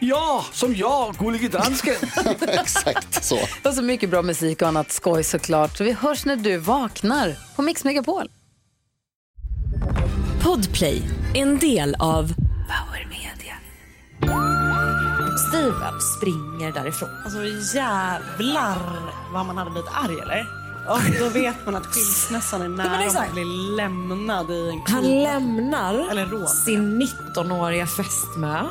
Ja, som jag, Gullige Dansken. Exakt så. Och så mycket bra musik och annat skoj såklart. Så vi hörs när du vaknar på Mix Megapol. Podplay, en del av Power Media. Steven springer därifrån. Alltså jävlar vad man hade blivit arg eller? Och då vet man att skilsmässan är nära men exakt. att bli lämnad i en Han knipa. lämnar sin 19-åriga fästmö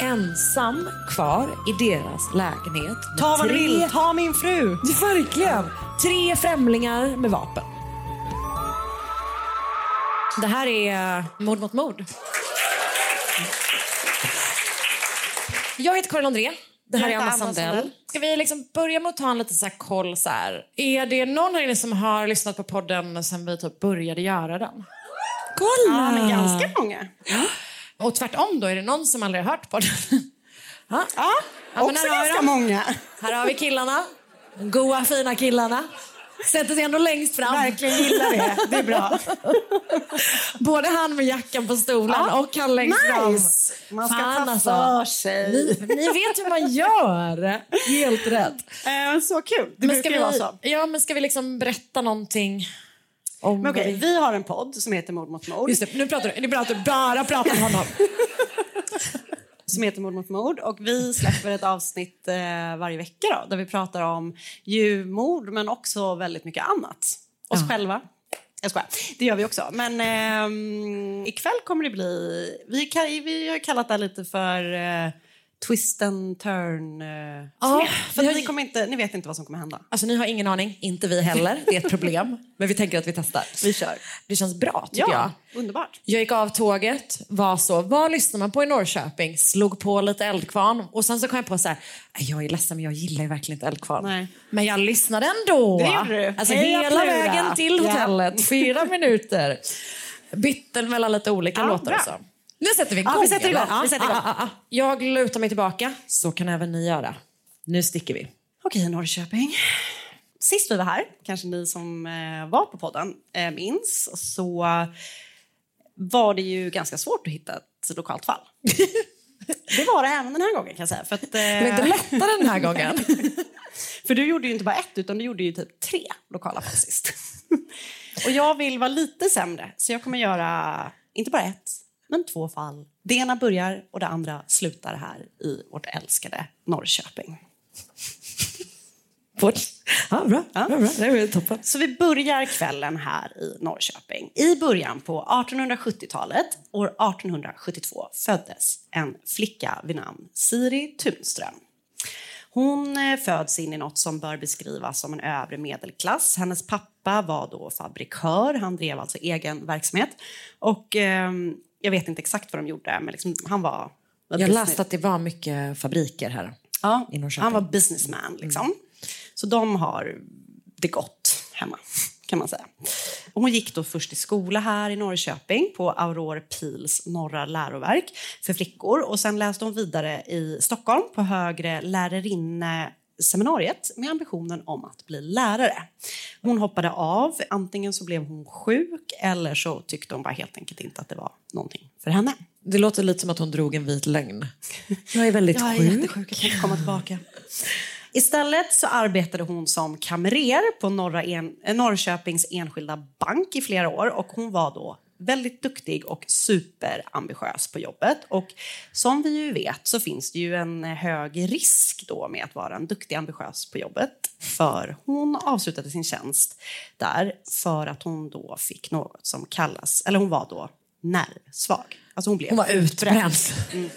ensam kvar i deras lägenhet. Ta vad du tre- vill, ta min fru! Verkligen! Tre främlingar med vapen. Det här är Mord mot mord. Jag heter Karin André. Det här är Anna Sandell. Ska vi liksom börja med att ta en liten så här koll? Så här. Är det någon här inne som har lyssnat på podden sen vi typ började göra den? Kolla! Ja, men ganska många. Och tvärtom då, är det någon som aldrig har hört podden? ja. Ja, men också ganska många. Här har vi killarna. De goa, fina killarna. Sätter sig ändå längst fram. Verkligen gillar det. Det är bra. Både han med jackan på stolen Ja. och han längst fram. Nice! Man ska Fan, ta alltså. för sig. Ni, ni vet hur man gör. Helt rätt. Eh, så kul. Det Men ska brukar ju vi, vara så. Ja, men ska vi liksom berätta någonting om... Men okej, vi- har en podd som heter Mord mot mord. Just det, nu pratar du. Ni pratar bara pratar om honom. som heter Mord mot mord. Och vi släpper ett avsnitt eh, varje vecka då, där vi pratar om mord men också väldigt mycket annat. Oss själva. Jag skojar. Det gör vi också. Men ehm, ikväll kommer det bli... Vi, kan, vi har kallat det lite för eh, twist and turn. Eh, Ja, ja, för ni, kommer inte, ni vet inte vad som kommer hända. Alltså, ni har ingen aning, inte vi heller. Det är ett problem. Men vi tänker att vi testar. Vi kör. Det känns bra, tycker jag. Ja, underbart. Jag gick av tåget, var så, vad lyssnar man på i Norrköping? Slog på lite Eldkvarn och sen så kom jag på så här, "Nej, jag är ledsen men jag gillar ju verkligen inte Eldkvarn. Nej. Men jag lyssnade ändå. Det gjorde du. Alltså hela Plura. vägen till Ja. hotellet, fyra minuter. Bytte mellan lite olika Ja, låtar bra. och så. Nu sätter vi igång. Ja, vi sätter igång. eller? Vi sätter igång. Ah, ah. Jag lutar mig tillbaka, så kan även ni göra. Nu sticker vi. Okej, Norrköping. Sist vi var här, kanske ni som eh, var på podden eh, minns, så var det ju ganska svårt att hitta ett lokalt fall. det var det även den här gången kan jag säga. För, att, Det var inte eh, lättare den här gången. för du gjorde ju inte bara ett, utan du gjorde ju typ tre lokala fall sist. Och jag vill vara lite sämre, så jag kommer göra inte bara ett, men två fall. Det ena börjar och det andra slutar här i vårt älskade Norrköping. Ja, bra. Ja. Bra, bra. Det är toppen. Så vi börjar kvällen här i Norrköping. I början på 1870-talet, år 1872, föddes en flicka vid namn Siri Tunström. Hon eh, föds in i något som bör beskrivas som en övre medelklass. Hennes pappa var då fabrikör, han drev alltså egen verksamhet. Och ehm, jag vet inte exakt vad de gjorde, men liksom, han var... Jag läste att det var mycket fabriker här. Ja, i Norrköping. han var businessman. Liksom. Så de har det gott hemma, kan man säga. Och hon gick då först i skola här i Norrköping på Aurore Pils norra läroverk för flickor. Och Sen läste hon vidare i Stockholm på högre lärarinneseminariet med ambitionen om att bli lärare. Hon hoppade av. Antingen så blev hon sjuk eller så tyckte hon bara helt enkelt inte att det var någonting för henne. Det låter lite som att hon drog en vit lögn. Jag är väldigt Jag är sjuk. jättesjuk, jag kan inte komma tillbaka. Istället så arbetade hon som kamrer på Norra en, Norrköpings enskilda bank i flera år och hon var då väldigt duktig och superambitiös på jobbet. Och som vi ju vet så finns det ju en hög risk då med att vara en duktig ambitiös på jobbet. För hon avslutade sin tjänst där för att hon då fick något som kallas, eller hon var då nervsvag. Alltså hon blev Hon var utbränd. utbränd.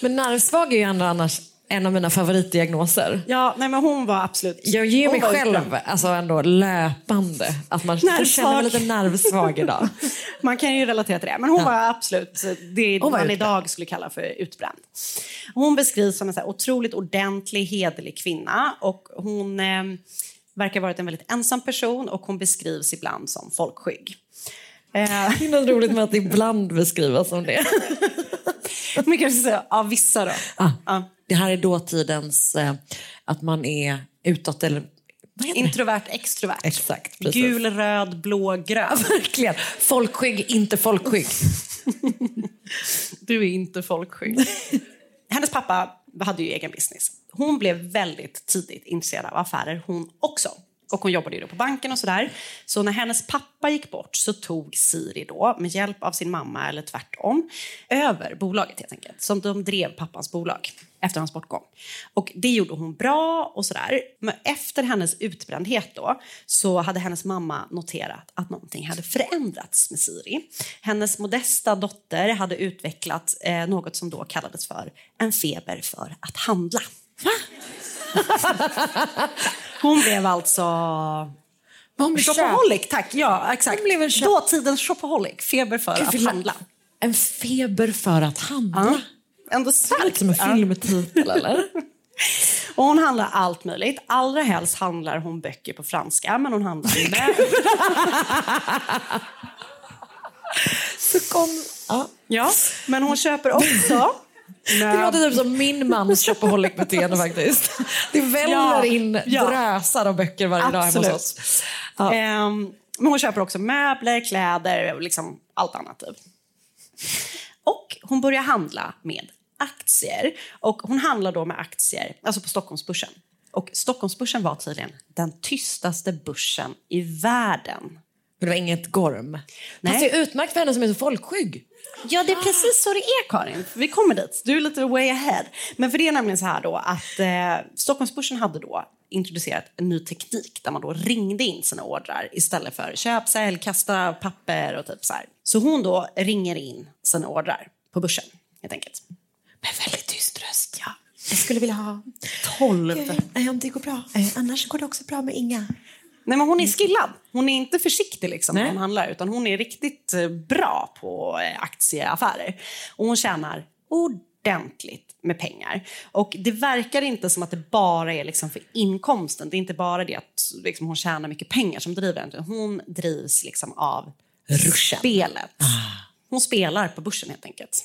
Men nervsvag är ju ändå annars en av mina favoritdiagnoser. Ja, nej men hon var absolut... Jag ger mig själv alltså ändå löpande att man Nervsvag. känner mig lite nervsvag idag. Man kan ju relatera till det. Men hon var absolut det Hon man utbränd. idag skulle kalla för utbränd. Hon beskrivs som en så otroligt ordentlig, hederlig kvinna. Och hon eh, verkar ha varit en väldigt ensam person och hon beskrivs ibland som folkskygg. Eh, Det är något roligt med att ibland beskrivas som det. men kanske säga, ja, vissa då. Ah, Ja. Det här är dåtidens eh, att man är utåt eller? Introvert, extrovert. Exakt, precis. Gul, röd, blå, grön. Verkligen. Folkskygg, inte folkskygg. Du är inte folkskygg. Hennes pappa hade ju egen business. Hon blev väldigt tidigt intresserad av affärer hon också. Och hon jobbade ju då på banken och sådär. Så när hennes pappa gick bort så tog Siri då, med hjälp av sin mamma eller tvärtom, över bolaget helt enkelt. Som de drev pappans bolag efter hans bortgång. Och det gjorde hon bra och sådär. Men efter hennes utbrändhet då så hade hennes mamma noterat att någonting hade förändrats med Siri. Hennes modesta dotter hade utvecklat eh, något som då kallades för en feber för att handla. Hon blev alltså... Hon Shopaholic, tack. Ja, exakt. Hon blev en shop- Dåtidens shopaholic. Feber för Gud, att handla. En feber för att handla. Ja. Ändå Det låter starkt. som en filmtitel, eller? Och hon handlar allt möjligt. Allra helst handlar hon böcker på franska, men hon handlar med... Så kom... Ja. ja, men hon köper också... Det låter typ som min mans shopaholic-beteende faktiskt. Det väller Ja, in ja. drösar av böcker varje dag hemma hos Absolut. oss. Ja. Ehm, men hon köper också möbler, kläder och liksom allt annat. Typ. Och hon börjar handla med aktier. Och hon handlar då med aktier alltså på Stockholmsbörsen. Och Stockholmsbörsen var tydligen den tystaste börsen i världen. Men det var inget gorm. Nej. Fast det är utmärkt för henne som är så folkskygg. Ja, det är precis så det är, Karin. Vi kommer dit. Du är lite way ahead. Men för det är nämligen så här då att eh, Stockholmsbörsen hade då introducerat en ny teknik där man då ringde in sina ordrar istället för köp, sälj, kasta papper och typ så här. Så hon då ringer in sina ordrar på börsen, helt enkelt. Med väldigt tyst röst. Ja, jag skulle vilja ha tolv. Nej, om det går bra. Eh, annars går det också bra med Inga. Nej, men hon är skillad. Hon är inte försiktig liksom, när hon handlar, utan hon är riktigt eh, bra på eh, aktieaffärer. Och hon tjänar ordentligt med pengar. Och det verkar inte som att det bara är liksom för inkomsten. Det är inte bara det att liksom, hon tjänar mycket pengar som driver henne. Hon drivs liksom av Ruschen. spelet. Hon spelar på börsen helt enkelt.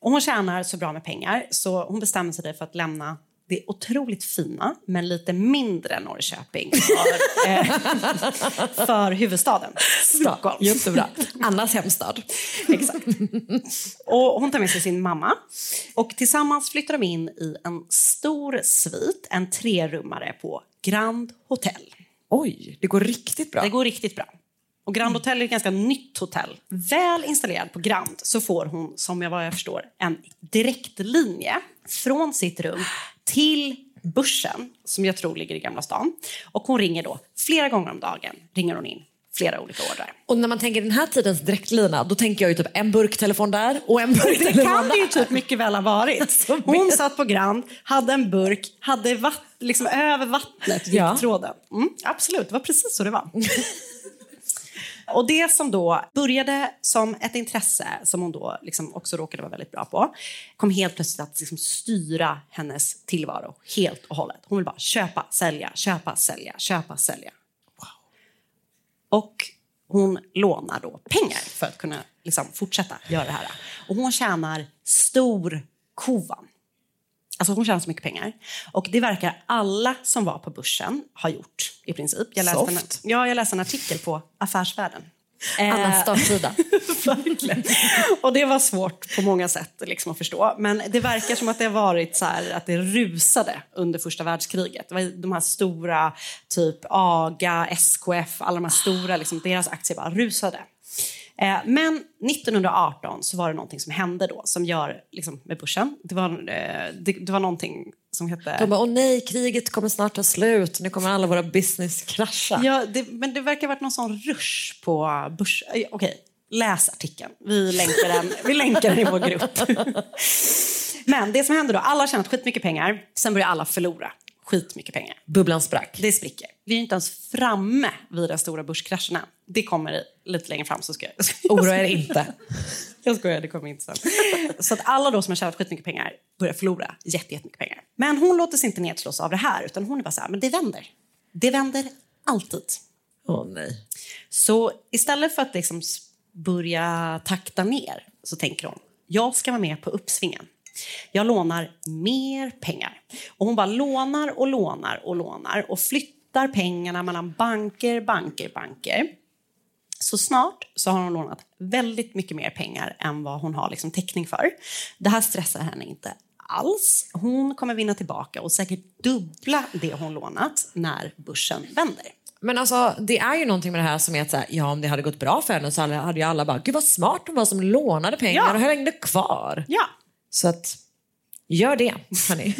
Och hon tjänar så bra med pengar så hon bestämmer sig för att lämna det otroligt fina, men lite mindre Norrköping för, eh, för huvudstaden Stockholm. Jättebra. Annas hemstad. Exakt. Och hon tar med sig sin mamma. Och tillsammans flyttar de in i en stor svit, en trerummare på Grand Hotel. Oj, det går riktigt bra. Det går riktigt bra. Och Grand Hotel är ett ganska nytt hotell. Väl installerad på Grand så får hon, som jag vad jag förstår, en direktlinje från sitt rum till börsen, som jag tror ligger i Gamla stan. Och hon ringer då flera gånger om dagen, ringer hon in flera olika ordrar. Och när man tänker den här tidens direktlina, då tänker jag ju typ en burktelefon där och en Det burktelefon kan det ju där. typ mycket väl ha varit. Som Hon satt på Grand, hade en burk, hade vatt, liksom över vattnet gick Ja. tråden. Mm, absolut, det var precis så det var. Och det som då började som ett intresse som hon då liksom också råkade vara väldigt bra på kom helt plötsligt att liksom styra hennes tillvaro helt och hållet. Hon vill bara köpa, sälja, köpa, sälja, köpa, sälja. Och hon lånar då pengar för att kunna liksom fortsätta göra det här. Och hon tjänar stor kovan. Alltså hon tjänar så mycket pengar. Och det verkar alla som var på börsen ha gjort i princip. Jag läste, en, ja, jag läste en artikel på Affärsvärlden. Annas Eh, startsida. Verkligen. Och det var svårt på många sätt liksom, att förstå. Men det verkar som att det har varit så här, att det rusade under första världskriget. Det var de här stora, typ AGA, SKF, alla de här stora, liksom, deras aktier bara rusade. Eh, men 1918 så var det någonting som hände då som gör liksom, med börsen. Det var, eh, det, det var någonting som hette... De bara, åh nej, kriget kommer snart ta slut. Nu kommer alla våra business krascha. Ja, det, men det verkar ha varit någon sån rush på börs... eh, Okej, läs artikeln. Vi länkar den, vi länkar den i vår grupp. Men det som händer då, alla har tjänat skitmycket pengar, sen börjar alla förlora skitmycket pengar. Bubblan sprack. Det spricker. Vi är inte ens framme vid den stora börskraschen än. Det kommer lite längre fram. Så ska jag, Oroa er inte. jag skojar, det kommer inte sen. Så att alla då som har tjänat skitmycket pengar börjar förlora jätte- jättemycket pengar. Men hon låter sig inte nedslås av det här, utan hon är bara så här, men det vänder. Det vänder alltid. Åh nej. Så istället för att liksom börja takta ner så tänker hon, jag ska vara med på uppsvingen. Jag lånar mer pengar. Och hon bara lånar och lånar och lånar och flyttar pengarna mellan banker, banker, banker. Så snart så har hon lånat väldigt mycket mer pengar än vad hon har liksom täckning för. Det här stressar henne inte alls. Hon kommer vinna tillbaka och säkert dubbla det hon lånat när börsen vänder. Men alltså, det är ju någonting med det här som är att så här, ja, om det hade gått bra för henne så hade ju alla bara, gud vad smart hon var som lånade pengar Ja. och hängde kvar. Ja, Så att, gör det, hörni.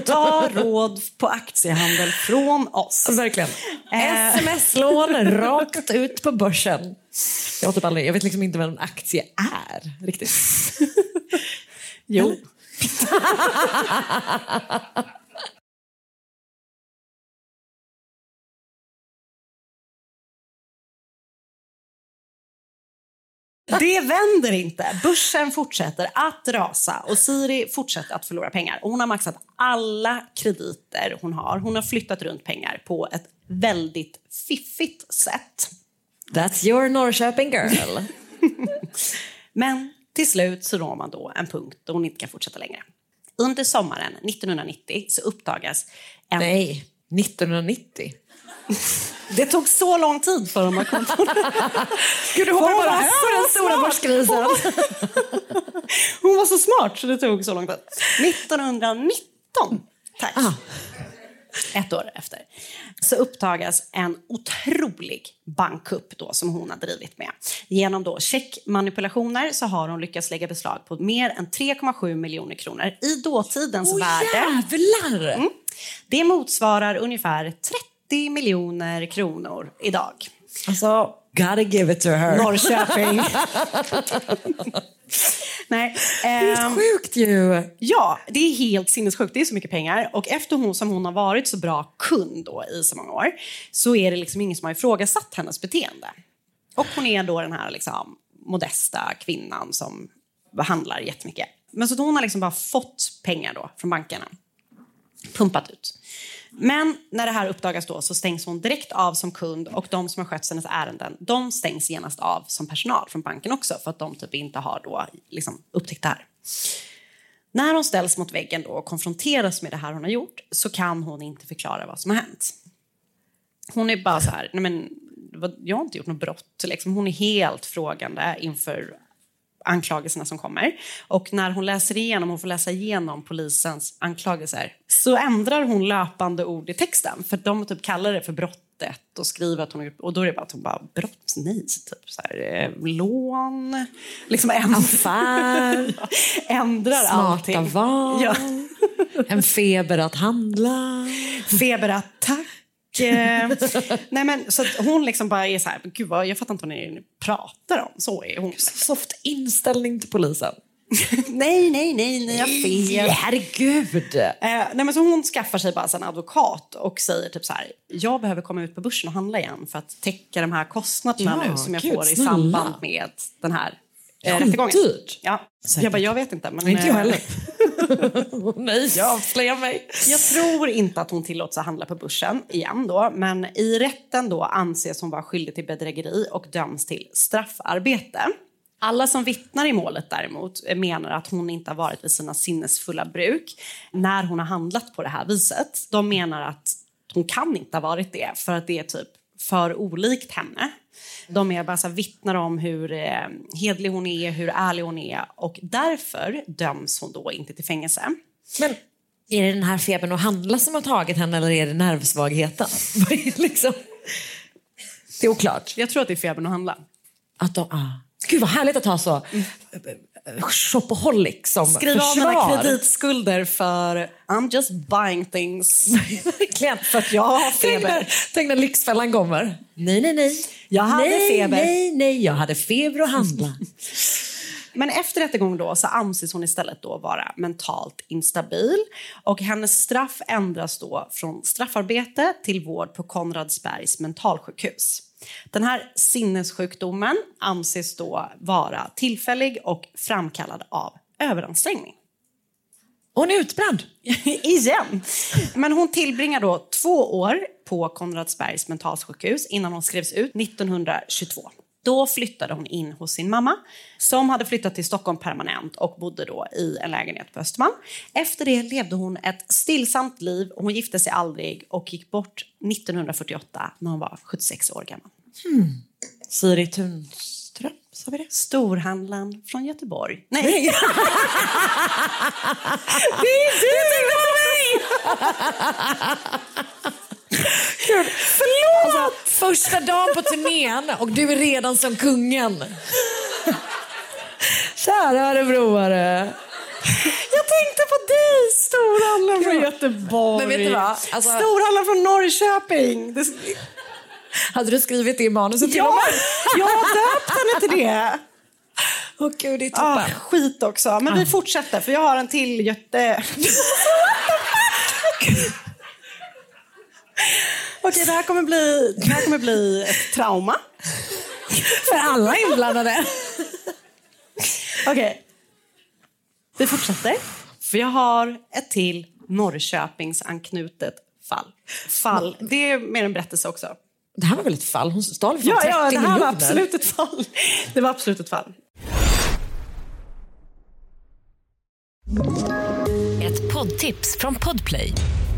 Ta råd på aktiehandel från oss. Verkligen. Eh. Sms-lån rakt ut på börsen. Jag, har typ aldrig, jag vet liksom inte vad en aktie är riktigt. Jo. Det vänder inte. Börsen fortsätter att rasa och Siri fortsätter att förlora pengar. Och hon har maxat alla krediter hon har. Hon har flyttat runt pengar på ett väldigt fiffigt sätt. That's your Norrköping girl. Men till slut så når man då en punkt då hon inte kan fortsätta längre. Under sommaren 1990 så uppdagas en... Nej, 1990. Det tog så lång tid för dem att komma på det. Gud, du hoppar bara över den stora börskrisen. Hon var så smart så det tog så lång tid. 1919, tack. Ett år efter, så uppdagas en otrolig bankkupp då, som hon har drivit med. Genom då checkmanipulationer så har hon lyckats lägga beslag på mer än 3,7 miljoner kronor i dåtidens Åh värde. jävlar! Det motsvarar ungefär 30 miljoner kronor idag. Alltså, gotta give it to her. Norrköping. Nej, Det är ehm, sjukt ju. Ja, det är helt sinnessjukt. Det är så mycket pengar. Och efter hon som hon har varit så bra kund då i så många år så är det liksom ingen som har ifrågasatt hennes beteende. Och hon är då den här liksom modesta kvinnan som handlar jättemycket. Men så hon har liksom bara fått pengar då från bankerna. Pumpat ut. Men när det här uppdagas då så stängs hon direkt av som kund och de som har skött hennes ärenden de stängs genast av som personal från banken också för att de typ inte har då liksom upptäckt det här. När hon ställs mot väggen då och konfronteras med det här hon har gjort så kan hon inte förklara vad som har hänt. Hon är bara så här, nej men jag har inte gjort något brott. Liksom, hon är helt frågande inför anklagelserna som kommer. Och när hon läser igenom, hon får läsa igenom polisens anklagelser så ändrar hon löpande ord i texten. För de typ kallar det för brottet och skriver att hon gjort... Och då är det bara att hon bara, brott? Nej, typ så här, eh, lån... Liksom ändrar, Affär. ändrar Smarta allting. val. Ja. En feber att handla. Feberattack. Eh, Nej, men, så hon liksom bara är så här, gud vad, jag fattar inte vad ni pratar om. Så är hon. Soft inställning till polisen. nej, nej, nej, ni har fel. Herregud! Eh, nej, men så hon skaffar sig bara en advokat och säger typ så här, jag behöver komma ut på börsen och handla igen för att täcka de här kostnaderna Ja, nu som jag gud, får i snälla. samband med den här eh, rättegången. Ja. Säkert. Jag bara, jag vet inte. Men, inte jag eh, Nej, jag avslöjar mig. Jag tror inte att hon tillåts att handla på börsen igen då, men i rätten då anses hon vara skyldig till bedrägeri och döms till straffarbete. Alla som vittnar i målet däremot menar att hon inte har varit vid sina sinnesfulla bruk när hon har handlat på det här viset. De menar att hon kan inte ha varit det för att det är typ för olikt henne. De är bara så vittnar om hur eh, hedlig hon är, hur ärlig hon är och därför döms hon då inte till fängelse. Men är det den här febern att handla som har tagit henne eller är det nervsvagheten? Liksom? Det är oklart. Jag tror att det är febern att handla. Att de, ah. Gud vad härligt att ha så shopaholic som Skriv av mina försvar. kreditskulder för I'm just buying things. Verkligen. för att jag har Tänk när, feber. tänk när Lyxfällan kommer. Nej, nej, nej. Jag hade nej, feber. Nej, nej, jag hade feber och handla. Men efter rättegång då så anses hon istället då vara mentalt instabil och hennes straff ändras då från straffarbete till vård på Konradsbergs mentalsjukhus. Den här sinnessjukdomen anses då vara tillfällig och framkallad av överansträngning. Hon är utbränd. Igen! Men hon tillbringar då två år på Konradsbergs mentalsjukhus innan hon skrevs ut 1922. Då flyttade hon in hos sin mamma som hade flyttat till Stockholm permanent och bodde då i en lägenhet på Östermalm. Efter det levde hon ett stillsamt liv hon gifte sig aldrig och gick bort 1948 när hon var 76 år gammal. Siri Tunström, sa vi det? Storhandlaren från Göteborg. Nej, Det är du! Gud, förlåt! Alltså, första dagen på turnén och du är redan som kungen. Kära örebroare. jag tänkte på dig! Storhandlaren från Göteborg. Men vet du vad? Alltså- Storhandlaren från Norrköping. Det... Hade du skrivit det i manuset till Ja, jag har döpt henne till det. Åh gud, det är Ah, skit också. Men vi fortsätter, för jag har en till Göte... Okej, det här kommer bli, det här kommer bli ett trauma. För alla inblandade. Okej. Vi fortsätter. För jag har ett till Norrköpingsanknutet fall. Fall. Det är mer en berättelse också. Det här var väl ett fall? Hon stal för Ja, 30 ja, det här var miljoner. absolut ett fall. Det var absolut ett fall. Ett poddtips från Podplay.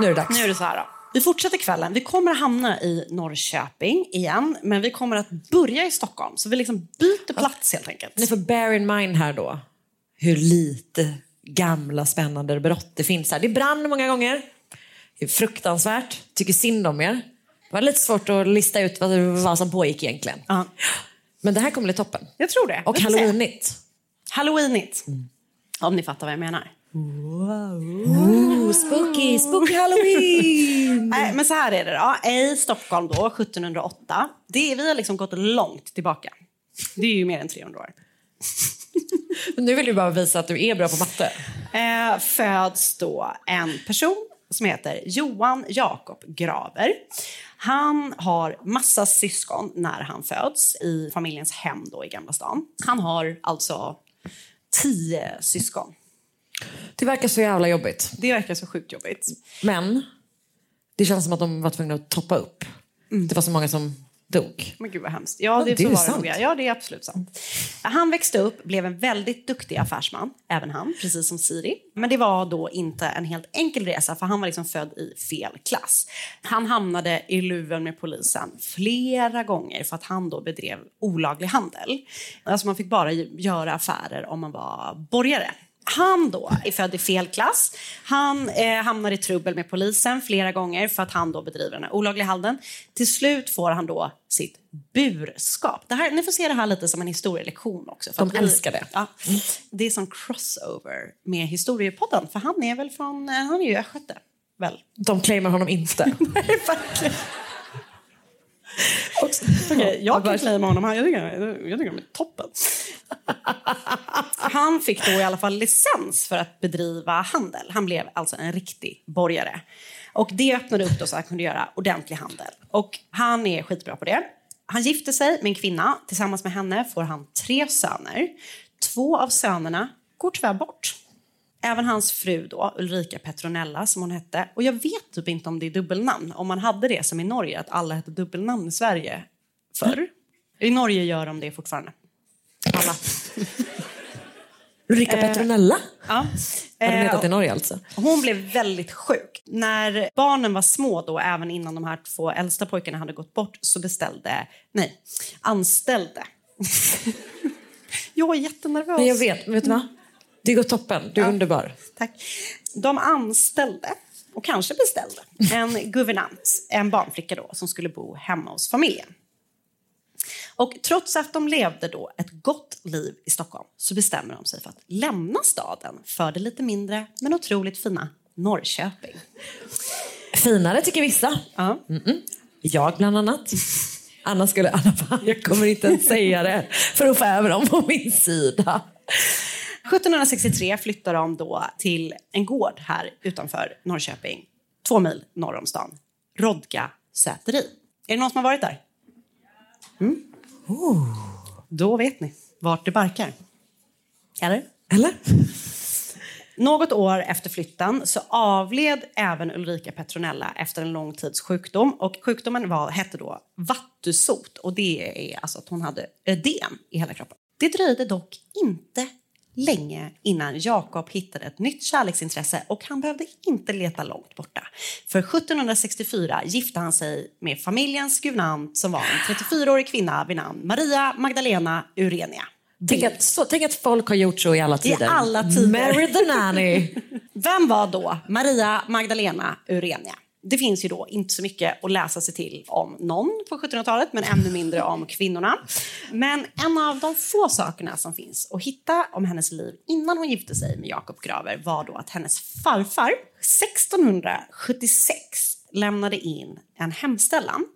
Nu är det dags. Nu är det så här. Då. Vi fortsätter kvällen. Vi kommer att hamna i Norrköping igen, men vi kommer att börja i Stockholm. Så vi liksom byter plats helt enkelt. Ni får bear in mind här då hur lite gamla spännande brott det finns här. Det brann många gånger. Det är fruktansvärt. Tycker synd om er. Det var lite svårt att lista ut vad, vad som pågick egentligen. Ja. Men det här kommer bli toppen. Jag tror det. Och halloweenigt. Halloweenigt. Om ni fattar vad jag menar. Ooh, spooky, spooky halloween! Nej, men så här är det då. I Stockholm då, 1708. Det, vi har liksom gått långt tillbaka. Det är ju mer än 300 år. nu vill du bara visa att du är bra på matte. eh, föds då en person som heter Johan Jakob Graver. Han har massa syskon när han föds i familjens hem då i Gamla stan. Han har alltså tio syskon. Det verkar så jävla jobbigt. Det verkar så sjukt jobbigt. Men det känns som att de var tvungna att toppa upp. Det var så många som dog. Men gud vad hemskt. Ja, det, det är sant. det. Ja, det är absolut sant. Han växte upp, blev en väldigt duktig affärsman, även han, precis som Siri. Men det var då inte en helt enkel resa, för han var liksom född i fel klass. Han hamnade i luven med polisen flera gånger för att han då bedrev olaglig handel. Alltså man fick bara göra affärer om man var borgare. Han då är född i fel klass. Han eh, hamnar i trubbel med polisen flera gånger för att han då bedriver den här olagliga handeln. Till slut får han då sitt burskap. Det här, ni får se det här lite som en historielektion också. För De älskar det. Ja, det är som crossover med historiepodden. För han är väl från, eh, han är ju östgöte. Väl? De claimar honom inte. Nej, verkligen. Okej, jag kan claima honom. Jag tycker, jag tycker de är toppen. Han fick då i alla fall licens för att bedriva handel. Han blev alltså en riktig borgare. Och det öppnade upp då så att han kunde göra ordentlig handel. Och han är skitbra på det. Han gifter sig med en kvinna. Tillsammans med henne får han tre söner. Två av sönerna går tyvärr bort. Även hans fru då, Ulrika Petronella som hon hette. Och jag vet typ inte om det är dubbelnamn. Om man hade det som i Norge, att alla hette dubbelnamn i Sverige förr. I Norge gör de det fortfarande. alla. Ulrika Petronella Ja. har den Eh, hetat i Norge alltså. Hon blev väldigt sjuk. När barnen var små, då, även innan de här två äldsta pojkarna hade gått bort, så beställde, nej, anställde. jag är jättenervös. Men jag vet, vet du vad? Det går toppen, du är underbar. Tack. De anställde, och kanske beställde, en guvernant, en barnflicka då, som skulle bo hemma hos familjen. Och trots att de levde då ett gott liv i Stockholm så bestämmer de sig för att lämna staden för det lite mindre men otroligt fina Norrköping. Finare tycker vissa. Ja. Jag bland annat. Anna skulle, Anna bara, jag kommer inte ens säga det för att få över dem på min sida. 1763 flyttar de då till en gård här utanför Norrköping, två mil norr om stan. Rodga säteri. Är det någon som har varit där? Mm. Då vet ni vart det barkar. Eller? Eller? Något år efter flytten så avled även Ulrika Petronella efter en lång tids sjukdom. Och sjukdomen var, hette då vattusot och det är alltså att hon hade ödem i hela kroppen. Det dröjde dock inte länge innan Jakob hittade ett nytt kärleksintresse och han behövde inte leta långt borta. För 1764 gifte han sig med familjens guvernant som var en 34-årig kvinna vid namn Maria Magdalena Urenia. Tänk att, så, tänk att folk har gjort så i alla tider. alla tider. Marry the nanny. Vem var då Maria Magdalena Urenia? Det finns ju då inte så mycket att läsa sig till om någon på 1700-talet, men ännu mindre om kvinnorna. Men en av de få sakerna som finns att hitta om hennes liv innan hon gifte sig med Jakob Graver var då att hennes farfar 1676 lämnade in en hemställan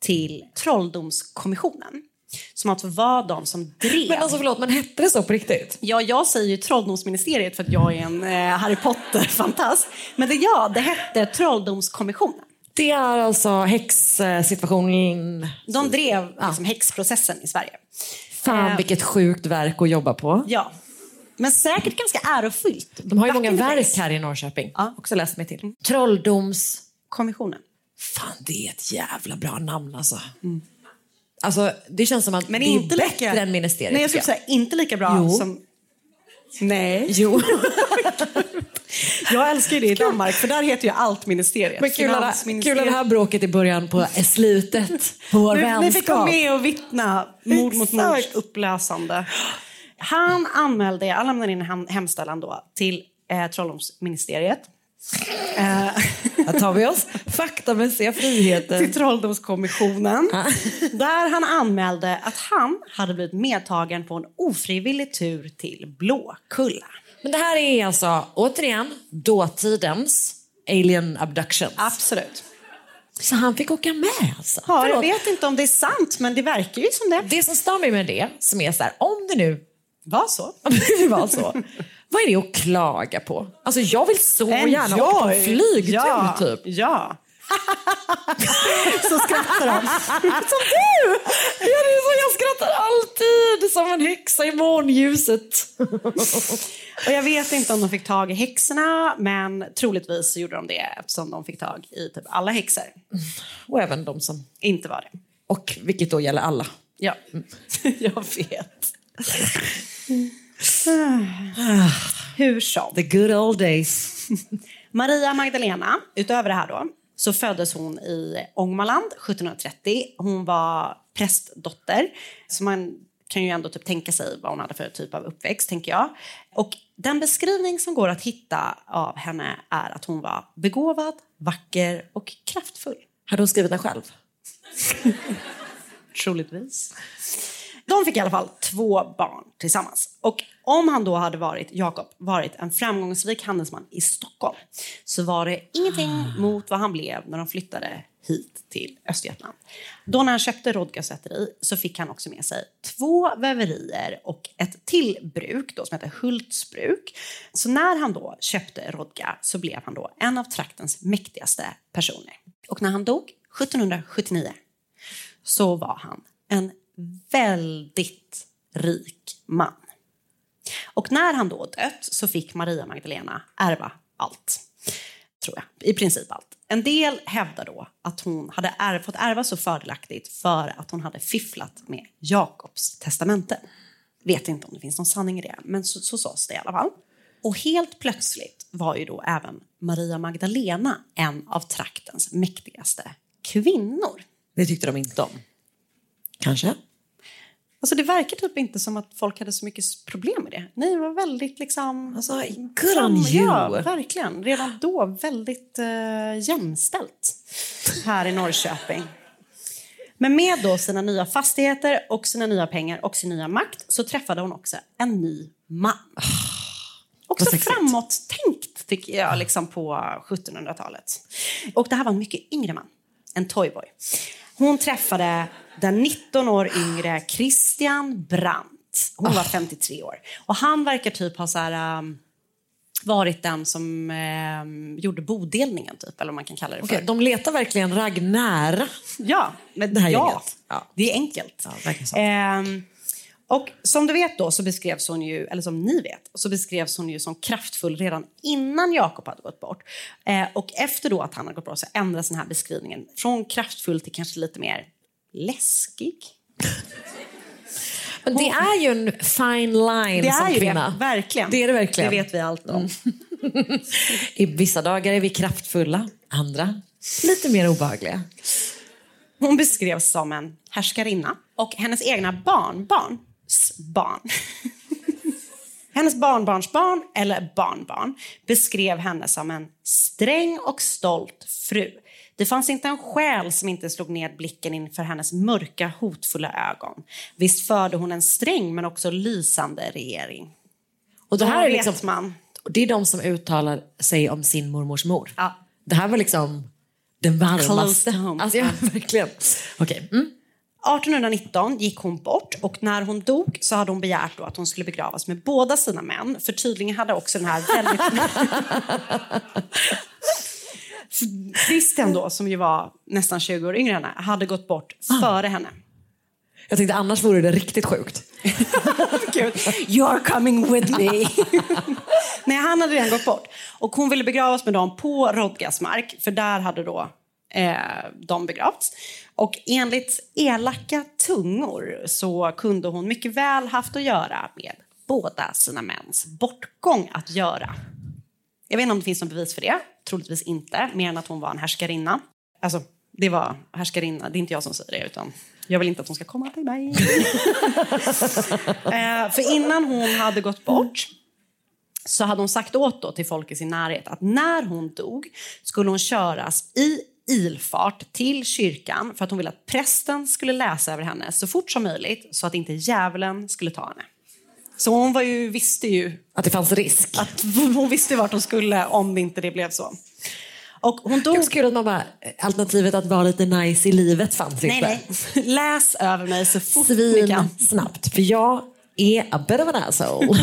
till Trolldomskommissionen som alltså var de som drev... Men alltså förlåt, men hette det så på riktigt? Ja, jag säger ju Trolldomsministeriet för att jag är en eh, Harry Potter-fantast. Men det, ja, det hette Trolldomskommissionen. Det är alltså häxsituationen. De drev liksom, häxprocessen i Sverige. Fan Eh, vilket sjukt verk att jobba på. Ja. Men säkert ganska ärofyllt. De har ju Back många verk här i Norrköping. Ja. Också läst mig till. Trolldoms... Kommissionen. Fan, det är ett jävla bra namn alltså. Alltså, det känns som att Men det är inte bättre lika... än ministeriet. Nej, jag skulle säga inte lika bra Jo. som... Nej. Jo. Jag älskar ju det i Danmark, för där heter ju allt ministeriet. Men kul att, kul det här bråket i början på slutet på vår Nu, ni fick vara vänskap. med och vittna mord mot mords upplösande. Han anmälde, han lämnade in en hem- hemställan då till eh, Trolldomsministeriet. Eh, Här tar vi oss faktamässiga friheter. till Trolldomskommissionen. där han anmälde att han hade blivit medtagen på en ofrivillig tur till Blåkulla. Men det här är alltså, återigen, dåtidens alien abduction. Absolut. Så han fick åka med alltså? Ja, jag vet inte om det är sant, men det verkar ju som det. Det som stör mig med det, som är så här, om det nu var så. Det var så. Vad är det att klaga på? Alltså jag vill så En gärna åka på en flygtur ja, typ. Ja. så skrattar de. Som du! Ja, det är så, jag skrattar alltid som en häxa i månljuset. Och jag vet inte om de fick tag i häxorna, men troligtvis så gjorde de det eftersom de fick tag i typ alla häxor. Och även de som... Inte var det. Och vilket då gäller alla. Ja, jag vet. Hur som. The good old days. Maria Magdalena, utöver det här då, så föddes hon i Ångermanland 1730. Hon var prästdotter, så man kan ju ändå typ tänka sig vad hon hade för typ av uppväxt, tänker jag. Och den beskrivning som går att hitta av henne är att hon var begåvad, vacker och kraftfull. Hade hon skrivit den själv? Troligtvis. De fick i alla fall två barn tillsammans. Och om han då hade varit, Jakob, varit en framgångsrik handelsman i Stockholm så var det ingenting mot vad han blev när de flyttade hit till Östergötland. Då när han köpte Rodga säteri så fick han också med sig två väverier och ett till bruk då, som heter Hultsbruk. Så när han då köpte Rodga så blev han då en av traktens mäktigaste personer. Och när han dog 1779 så var han en väldigt rik man. Och när han då dött så fick Maria Magdalena ärva allt. Tror jag. I princip allt. En del hävdar då att hon hade är, fått ärva så fördelaktigt för att hon hade fifflat med Jakobs testamente. Vet inte om det finns någon sanning i det, men så, så sades det i alla fall. Och helt plötsligt var ju då även Maria Magdalena en av traktens mäktigaste kvinnor. Det tyckte de inte om. Kanske? Alltså det verkar typ inte som att folk hade så mycket problem med det. Ni var väldigt liksom... Alltså, good on you! Ja, verkligen. Redan då väldigt uh, jämställt här i Norrköping. Men med då sina nya fastigheter och sina nya pengar och sin nya makt så träffade hon också en ny man. Också sexigt. framåt-tänkt tycker jag liksom på 1700-talet. Och det här var en mycket yngre man, en toyboy. Hon träffade den 19 år yngre Christian Brandt. Hon var 53 år. Och han verkar typ ha så här, um, varit den som um, gjorde bodelningen, typ, eller vad man kan kalla det för. Okej, de letar verkligen ragg nära. Ja, men Det här ja, gänget. Ja. det är enkelt. Ja. Ehm, och som du vet då så beskrevs hon ju, eller som ni vet, så beskrevs hon ju som kraftfull redan innan Jakob hade gått bort. Eh, och efter då att han hade gått bort så ändras den här beskrivningen från kraftfull till kanske lite mer läskig. Men det är ju en fine line Det som är ju kvinna. det, verkligen. Det är det verkligen. Det vet vi allt om. I vissa dagar är vi kraftfulla, andra lite mer obehagliga. Hon beskrevs som en härskarinna och hennes egna barnbarns barn hennes barnbarnsbarn, eller barnbarn, beskrev henne som en sträng och stolt fru. Det fanns inte en själ som inte slog ned blicken inför hennes mörka, hotfulla ögon. Visst förde hon en sträng men också lysande regering. Och det Då här är liksom, man. det är de som uttalar sig om sin mormors mor. Ja. Det här var liksom den Close varmaste. to home. Alltså, ja, verkligen. Okej. Mm. 1819 gick hon bort och när hon dog så hade hon begärt då att hon skulle begravas med båda sina män. För tydligen hade också den här väldigt... Christian då, som ju var nästan 20 år yngre än henne, hade gått bort före henne. Jag tänkte annars vore det riktigt sjukt. You're coming with me. Nej, han hade redan gått bort. Och hon ville begravas med dem på Rodgas mark, för där hade då eh, de begravts. Och enligt elaka tungor så kunde hon mycket väl haft att göra med båda sina mäns bortgång att göra. Jag vet inte om det finns något bevis för det. Troligtvis inte, mer än att hon var en härskarinna. Alltså, det var härskarinna, det är inte jag som säger det, utan jag vill inte att hon ska komma till mig. eh, för innan hon hade gått bort så hade hon sagt åt till folk i sin närhet att när hon dog skulle hon köras i ilfart till kyrkan för att hon ville att prästen skulle läsa över henne så fort som möjligt så att inte djävulen skulle ta henne. Så hon var ju, visste ju Att det fanns risk. att hon visste vart hon skulle om det inte det blev så. Och hon dog... också kul att man bara, alternativet att vara lite nice i livet fanns Nej, inte. nej. Läs över mig så fort ni Svin kan. snabbt, för jag är a bit of an asshole.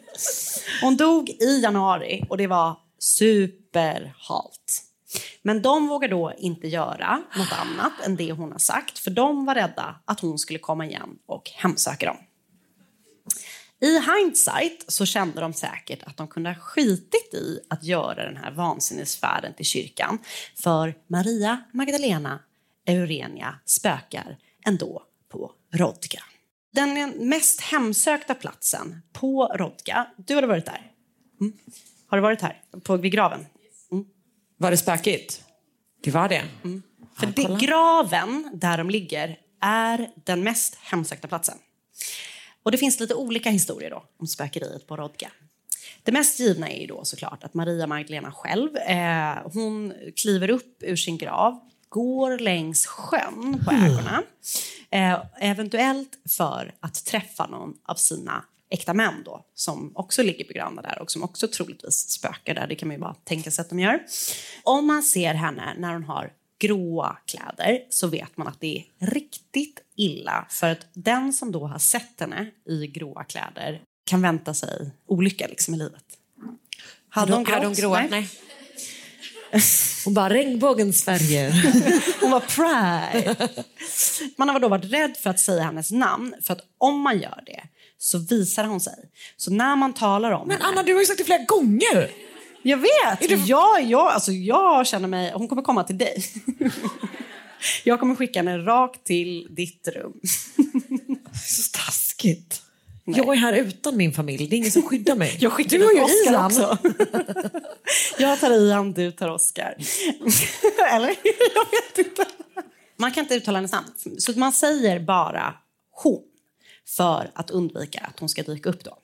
Hon dog i januari och det var superhalt. Men de vågar då inte göra något annat än det hon har sagt för de var rädda att hon skulle komma igen och hemsöka dem. I hindsight så kände de säkert att de kunde ha skitit i att göra den här vansinnesfärden till kyrkan för Maria Magdalena Eurenia spökar ändå på Rodga. Den mest hemsökta platsen på Rodga, du hade varit där. Mm. Har du varit här? På, vid graven? Var det spökigt? Det var det. För det, graven där de ligger är den mest hemsökta platsen. Och det finns lite olika historier då om spökeriet på Rodga. Det mest givna är ju då såklart att Maria Magdalena själv, eh, hon kliver upp ur sin grav, går längs sjön på ägorna, eh, eventuellt för att träffa någon av sina äkta män då, som också ligger begravda där och som också troligtvis spökar där. Det kan man ju bara tänka sig att de gör. Om man ser henne när hon har gråa kläder så vet man att det är riktigt illa för att den som då har sett henne i gråa kläder kan vänta sig olycka liksom i livet. Hade hon, hade hon gråa? Nej. Hon bara, regnbågens färger. Hon var pride. Man har då varit rädd för att säga hennes namn för att om man gör det så visar hon sig. Så när man talar om Men henne... Anna, du har ju sagt det flera gånger. Jag vet! Jag, jag, alltså jag känner mig... Hon kommer komma till dig. Jag kommer skicka henne rakt till ditt rum. Så taskigt. Jag är här utan min familj. Det är ingen som skyddar mig. Jag skickar du har ju Oscar Ian. också. jag tar Ian, du tar Oscar. Eller? Jag vet inte. Man kan inte uttala hennes namn. Så man säger bara hon för att undvika att hon ska dyka upp då.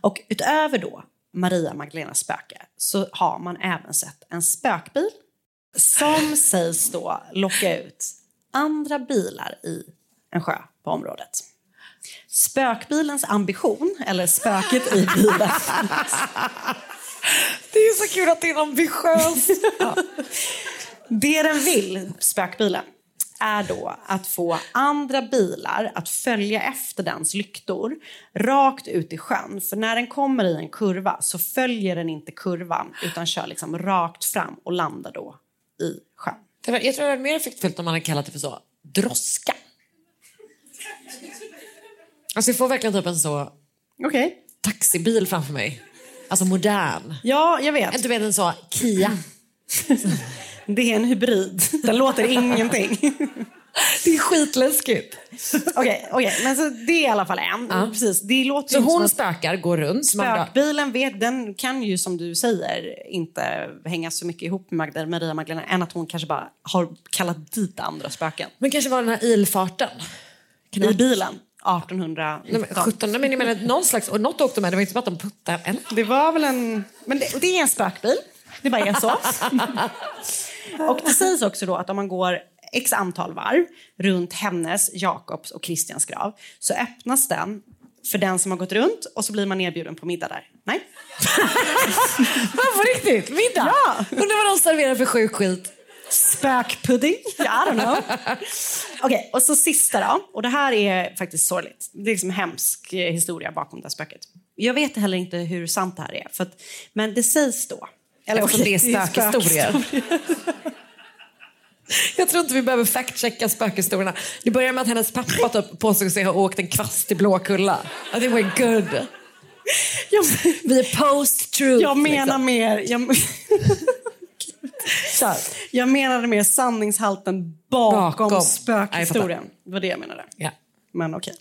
Och utöver då Maria Magdalenas spöke så har man även sett en spökbil som sägs då locka ut andra bilar i en sjö på området. Spökbilens ambition, eller spöket i bilen, Det är så kul att det är ambitiöst. Det den vill, spökbilen, är då att få andra bilar att följa efter dens lyktor rakt ut i sjön. För när den kommer i en kurva så följer den inte kurvan utan kör liksom rakt fram och landar då i sjön. Det var, jag tror det var mer effektfullt om man hade kallat det för så. Droska. Alltså jag får verkligen typ en så Okej. taxibil framför mig. Alltså modern. Ja, jag vet. Inte vet en så Kia. Det är en hybrid. Den låter ingenting. Det är skitläskigt. Okej, men så det är i alla fall en. Precis, det låter Så hon att- spökar, går runt. Spökbilen vet, den kan ju som du säger inte hänga så mycket ihop med Magda, Maria Magdalena än att hon kanske bara har kallat dit andra spöken. Men kanske var den här ilfarten. Kan I bilen 1819. Nej, men 17, nej, men jag menar någon slags, och något åkte med, det var inte bara att de puttade en. Det var väl en... Men det, det är en spökbil. Det bara är så. och det sägs också då att om man går x antal varv runt hennes, Jakobs och Kristians grav så öppnas den för den som har gått runt och så blir man erbjuden på middag där. Nej? På riktigt? Middag? Ja. Undrar vad de serverar för sjuk skit. Spökpudding? I don't know. Okej, och så sista då. Och det här är faktiskt sorgligt. Det är liksom hemsk historia bakom det här spöket. Jag vet heller inte hur sant det här är. För att, men det sägs då. Eller okej, det är spökhistorier. Jag tror inte vi behöver fact-checka spökhistorierna. Det börjar med att hennes pappa typ påstod sig ha åkt en kvast i Blåkulla. I think we're good. Jag, Vi är post-truth. jag menar liksom. mer... Jag, Så jag menade mer sanningshalten bakom, Bakom. spökhistorien. Det var det jag menade. Ja. Men okej.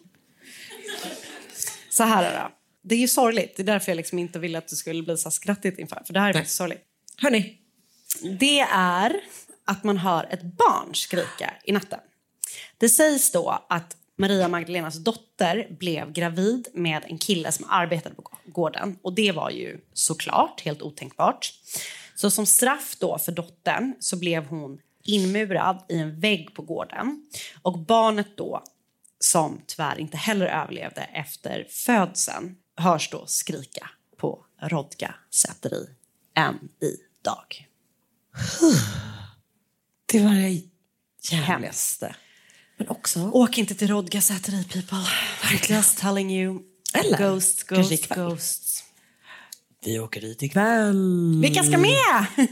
Så här är det. Det är ju sorgligt. Det är därför jag liksom inte ville att du skulle bli så skrattigt inför. För det här är faktiskt sorgligt. Hörni, Det är att man hör ett barn skrika i natten. Det sägs då att Maria Magdalenas dotter blev gravid med en kille som arbetade på gården. Och det var ju såklart helt otänkbart. Så som straff då för dottern så blev hon inmurad i en vägg på gården. Och barnet då, som tyvärr inte heller överlevde efter födseln, hörs då skrika på Rodga säteri än idag. det var det jävligaste. Men också... Åk inte till Rodga säteri, people. Just telling you. Eller ghosts, ikväll. ghosts. Vi åker dit ikväll. Vilka ska med?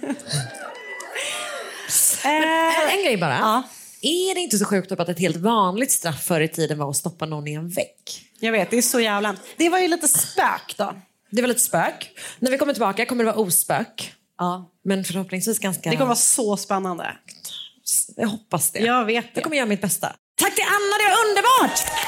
En, en grej bara. Ja. Är det inte så sjukt att ett helt vanligt straff förr i tiden var att stoppa någon i en vägg? Jag vet, det är så jävla... Det var ju lite spök då. Det var lite spök. När vi kommer tillbaka kommer det vara ospök. Ja. Men förhoppningsvis ganska... Det kommer vara så spännande. Jag hoppas det. Jag vet det. Jag kommer göra mitt bästa. Tack till Anna, det var underbart!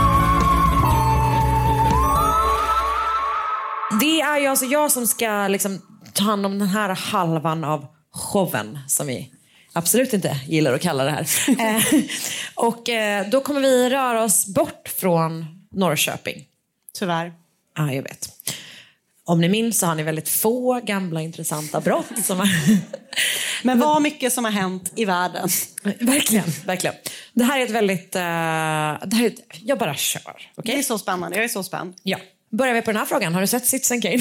Det är ju alltså jag som ska liksom ta hand om den här halvan av showen som vi absolut inte gillar att kalla det här. Eh, och eh, då kommer vi röra oss bort från Norrköping. Tyvärr. Ja, jag vet. Om ni minns så har ni väldigt få gamla intressanta brott. Som har... Men vad mycket som har hänt i världen. verkligen, verkligen. Det här är ett väldigt... eh, det här är ett... Jag bara kör. Det är så spännande. Jag är så spänd. Ja. Börjar vi på den här frågan. Har du sett Citizen Kane?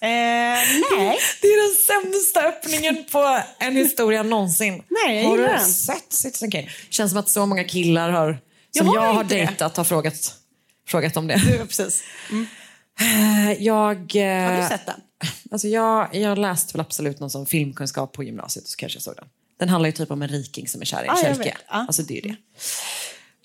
nej. Det är den sämsta öppningen på en historia någonsin. Nej, jag har du den. sett Citizen Kane? Känns som att så många killar har, Jag som har jag har inte det. dejtat har frågat, frågat om det. Du, precis. Eh, Jag, eh, Har du sett den? Alltså jag, jag läste väl absolut någon sån filmkunskap på gymnasiet och så kanske jag såg den. Den handlar ju typ om en riking som är kär i en jag kälke. Ja. Alltså det är det.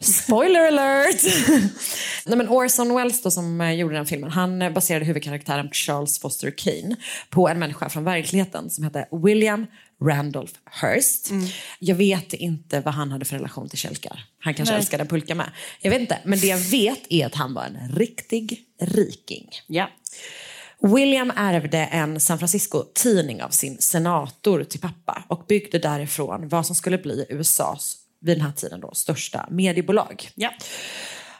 Spoiler alert! Nej, men Orson Welles då, som eh, gjorde den filmen, han eh, baserade huvudkaraktären Charles Foster Kane på en människa från verkligheten som hette William Randolph Hearst. Jag vet inte vad han hade för relation till kälkar. Han kanske Nej. älskade pulka med. Jag vet inte, men det jag vet är att han var en riktig riking. Ja. William ärvde en San Francisco-tidning av sin senator till pappa och byggde därifrån vad som skulle bli USAs, vid den här tiden då, största mediebolag. ja.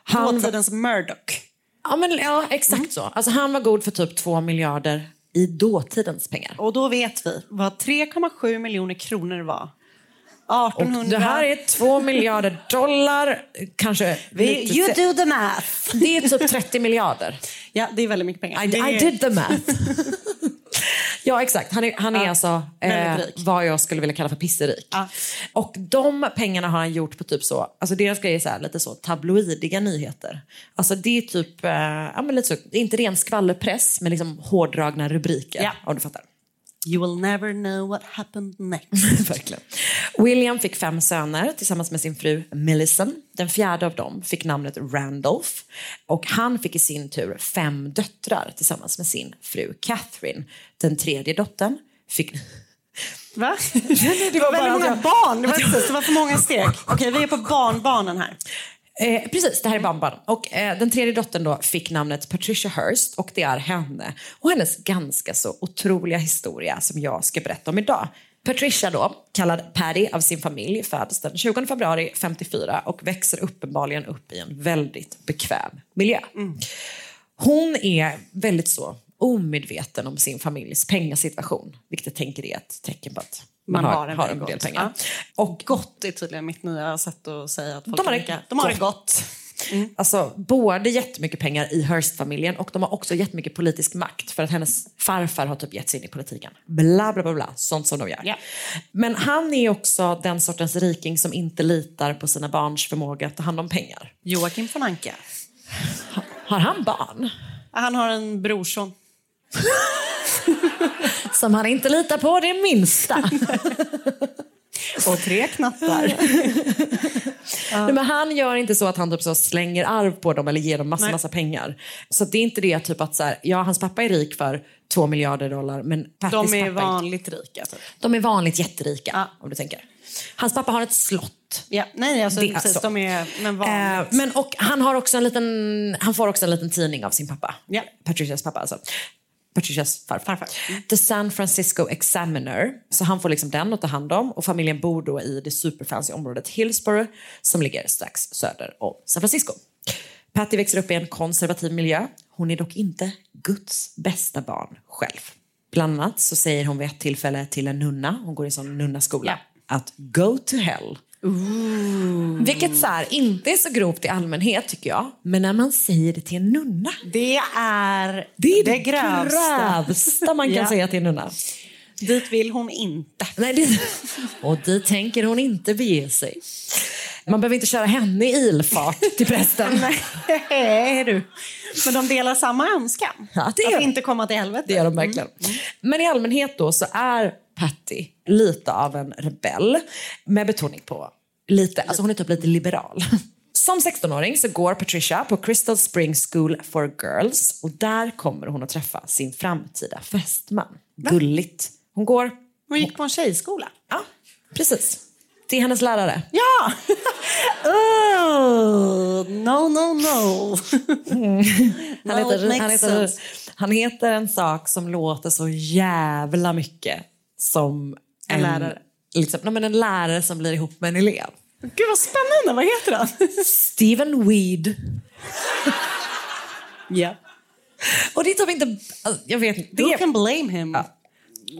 Han- Dåtidens Murdoch. Ja, men, ja exakt så. Alltså, han var god för typ två miljarder i dåtidens pengar. Och då vet vi vad 3,7 miljoner kronor var. Och 1800... det här är två miljarder dollar, kanske Vi, you do the math. Det är typ 30 miljarder. Ja, det är väldigt mycket pengar. I, I did the math. ja, exakt. Han är, han är Ja, alltså eh, vad jag skulle vilja kalla för pisserik. Ja. Och de pengarna har han gjort på typ så, alltså deras grejer är så här, lite så tabloidiga nyheter. Alltså det är typ, eh, ja men lite så, inte ren skvallerpress men liksom hårdragna rubriker. Ja. Om du fattar. You will never know what happened next. Verkligen. William fick fem söner tillsammans med sin fru Millicent. Den fjärde av dem fick namnet Randolph. Och han fick i sin tur fem döttrar tillsammans med sin fru Catherine. Den tredje dottern fick... Va? det Det var väldigt många jag- barn. Det var, det var för många steg. Okej, vi är på barnbarnen här. Eh, precis, det här är barnbarn. Och eh, den tredje dottern då fick namnet Patricia Hearst och det är henne och hennes ganska så otroliga historia som jag ska berätta om idag. Patricia då, kallad Patty av sin familj, föds den 20 februari 54 och växer uppenbarligen upp i en väldigt bekväm miljö. Hon är väldigt så omedveten om sin familjs pengasituation, vilket jag tänker är ett tecken på att man, har, har, en väldigt del gott. pengar. Ja. Och gott är tydligen mitt nya sätt att säga att folk De har det. De har det gott. gott. Alltså både jättemycket pengar i Hearst-familjen och de har också jättemycket politisk makt för att hennes farfar har typ gett sig in i politiken. Bla bla bla, bla sånt som de gör. Ja. Men han är också den sortens riking som inte litar på sina barns förmåga att ta hand om pengar. Joakim von Anka. Har han barn? Han har en brorson. Som han inte litar på det minsta. Och tre knattar. Nej, men han gör inte så att han typ så slänger arv på dem eller ger dem massa, Nej. massa pengar. Så det är inte det typ att så här, ja, hans pappa är rik för två miljarder dollar men De är pappa vanligt rika. Typ. De är vanligt jätterika, Ja. om du tänker. Hans pappa har ett slott. Ja, nej, alltså, Det precis, så. de är men Eh, vanligt. men och han, har också en liten, han får också en liten tidning av sin pappa. Ja. Patricias pappa alltså. Patricias farfar. Mm. The San Francisco Examiner. Så han får liksom den att ta hand om. Och familjen bor då i det superfancy området Hillsborough som ligger strax söder om San Francisco. Patty växer upp i en konservativ miljö. Hon är dock inte Guds bästa barn själv. Bland annat så säger hon vid ett tillfälle till en nunna, hon går i en sån nunnaskola, att go to hell. Vilket så här, inte är så grovt i allmänhet tycker jag. Men när man säger det till en nunna. Det är Det är det, grövsta. grövsta man kan Ja. säga till en nunna. Dit vill hon inte. Nej, det... Och dit tänker hon inte bege sig. Man behöver inte köra henne i ilfart till prästen. Nej, du. Men de delar samma önskan. Ja, det att inte komma till helvete. Det gör de verkligen. Men i allmänhet då så är Patty lite av en rebell med betoning på lite, alltså hon är typ lite liberal. Som 16-åring så går Patricia på Crystal Springs School for Girls och där kommer hon att träffa sin framtida fästman. Gulligt. Hon går, Hon gick på en tjejskola. ja precis, det är hennes lärare. Ja! oh, no, no, no. Han No, it heter, han, heter, han heter en sak som låter så jävla mycket som En lärare. Liksom, nej, men en lärare som blir ihop med en elev. Gud vad spännande, vad heter han? Steven Weed. Ja. Och det är typ inte... Jag vet inte. Det, can blame him?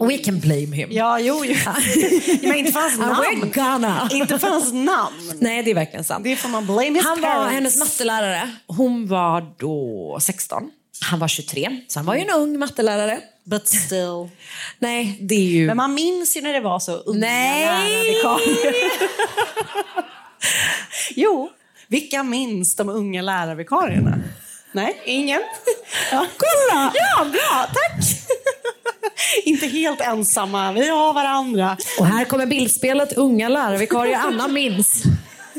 we can blame him. Ja, jo, jo. Men inte för hans namn. gonna. Inte för hans namn. Nej, det är verkligen sant. Det får man blame his Han var parents. hennes mattelärare. Hon var då 16. Han var 23, så han var ju en ung mattelärare. But still. Nej, det är ju... Men man minns ju när det var så unga Nej! jo, vilka minns de unga lärarvikarierna? Nej, ingen? Ja. Kolla! Ja, bra, tack! Inte helt ensamma, vi har varandra. Och här kommer bildspelet Unga lärarvikarier Anna minns.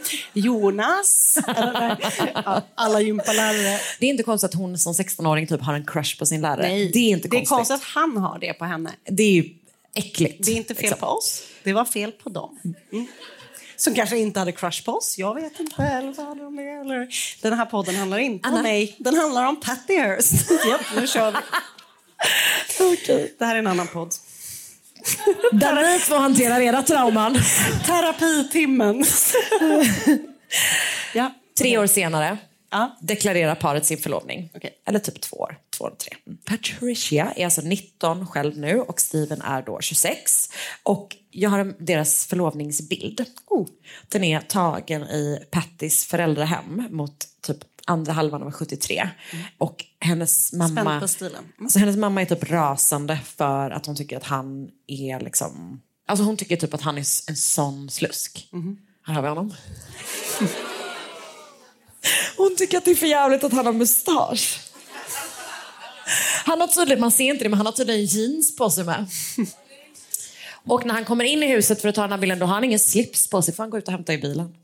Jonas, alla gympalärare. Det är inte konstigt att hon som 16-åring typ har en crush på sin lärare. Nej, det är inte det är konstigt. konstigt att han har det på henne. Det är ju äckligt. Det är inte fel liksom. på oss, det var fel på dem. Mm. Som kanske inte hade crush på oss, jag vet inte. Eller så hade de det, eller... Den här podden handlar inte Anna. om mig, den handlar om Patty Hearst. Japp, nu kör vi. Det här är en annan podd. Där ni två hanterar era trauman. Terapitimmen. ja. Tre år senare Ja. deklarerar paret sin förlovning. Okej. Eller typ två år. Två eller tre. Patricia är alltså 19 själv nu och Steven är då 26. Och jag har deras förlovningsbild. Oh. Den är tagen i Pattys föräldrahem mot typ andra halvan av 73. Och hennes mamma... Mm. Så hennes mamma är typ rasande för att hon tycker att han är liksom... Alltså hon tycker typ att han är en sån slusk. Här har vi honom. Hon tycker att det är för jävligt att han har mustasch. Han har tydligen, man ser inte det, men han har tydligen jeans på sig med. Och när han kommer in i huset för att ta den här bilden, då har han ingen slips på sig, för han går ut och hämtar i bilen.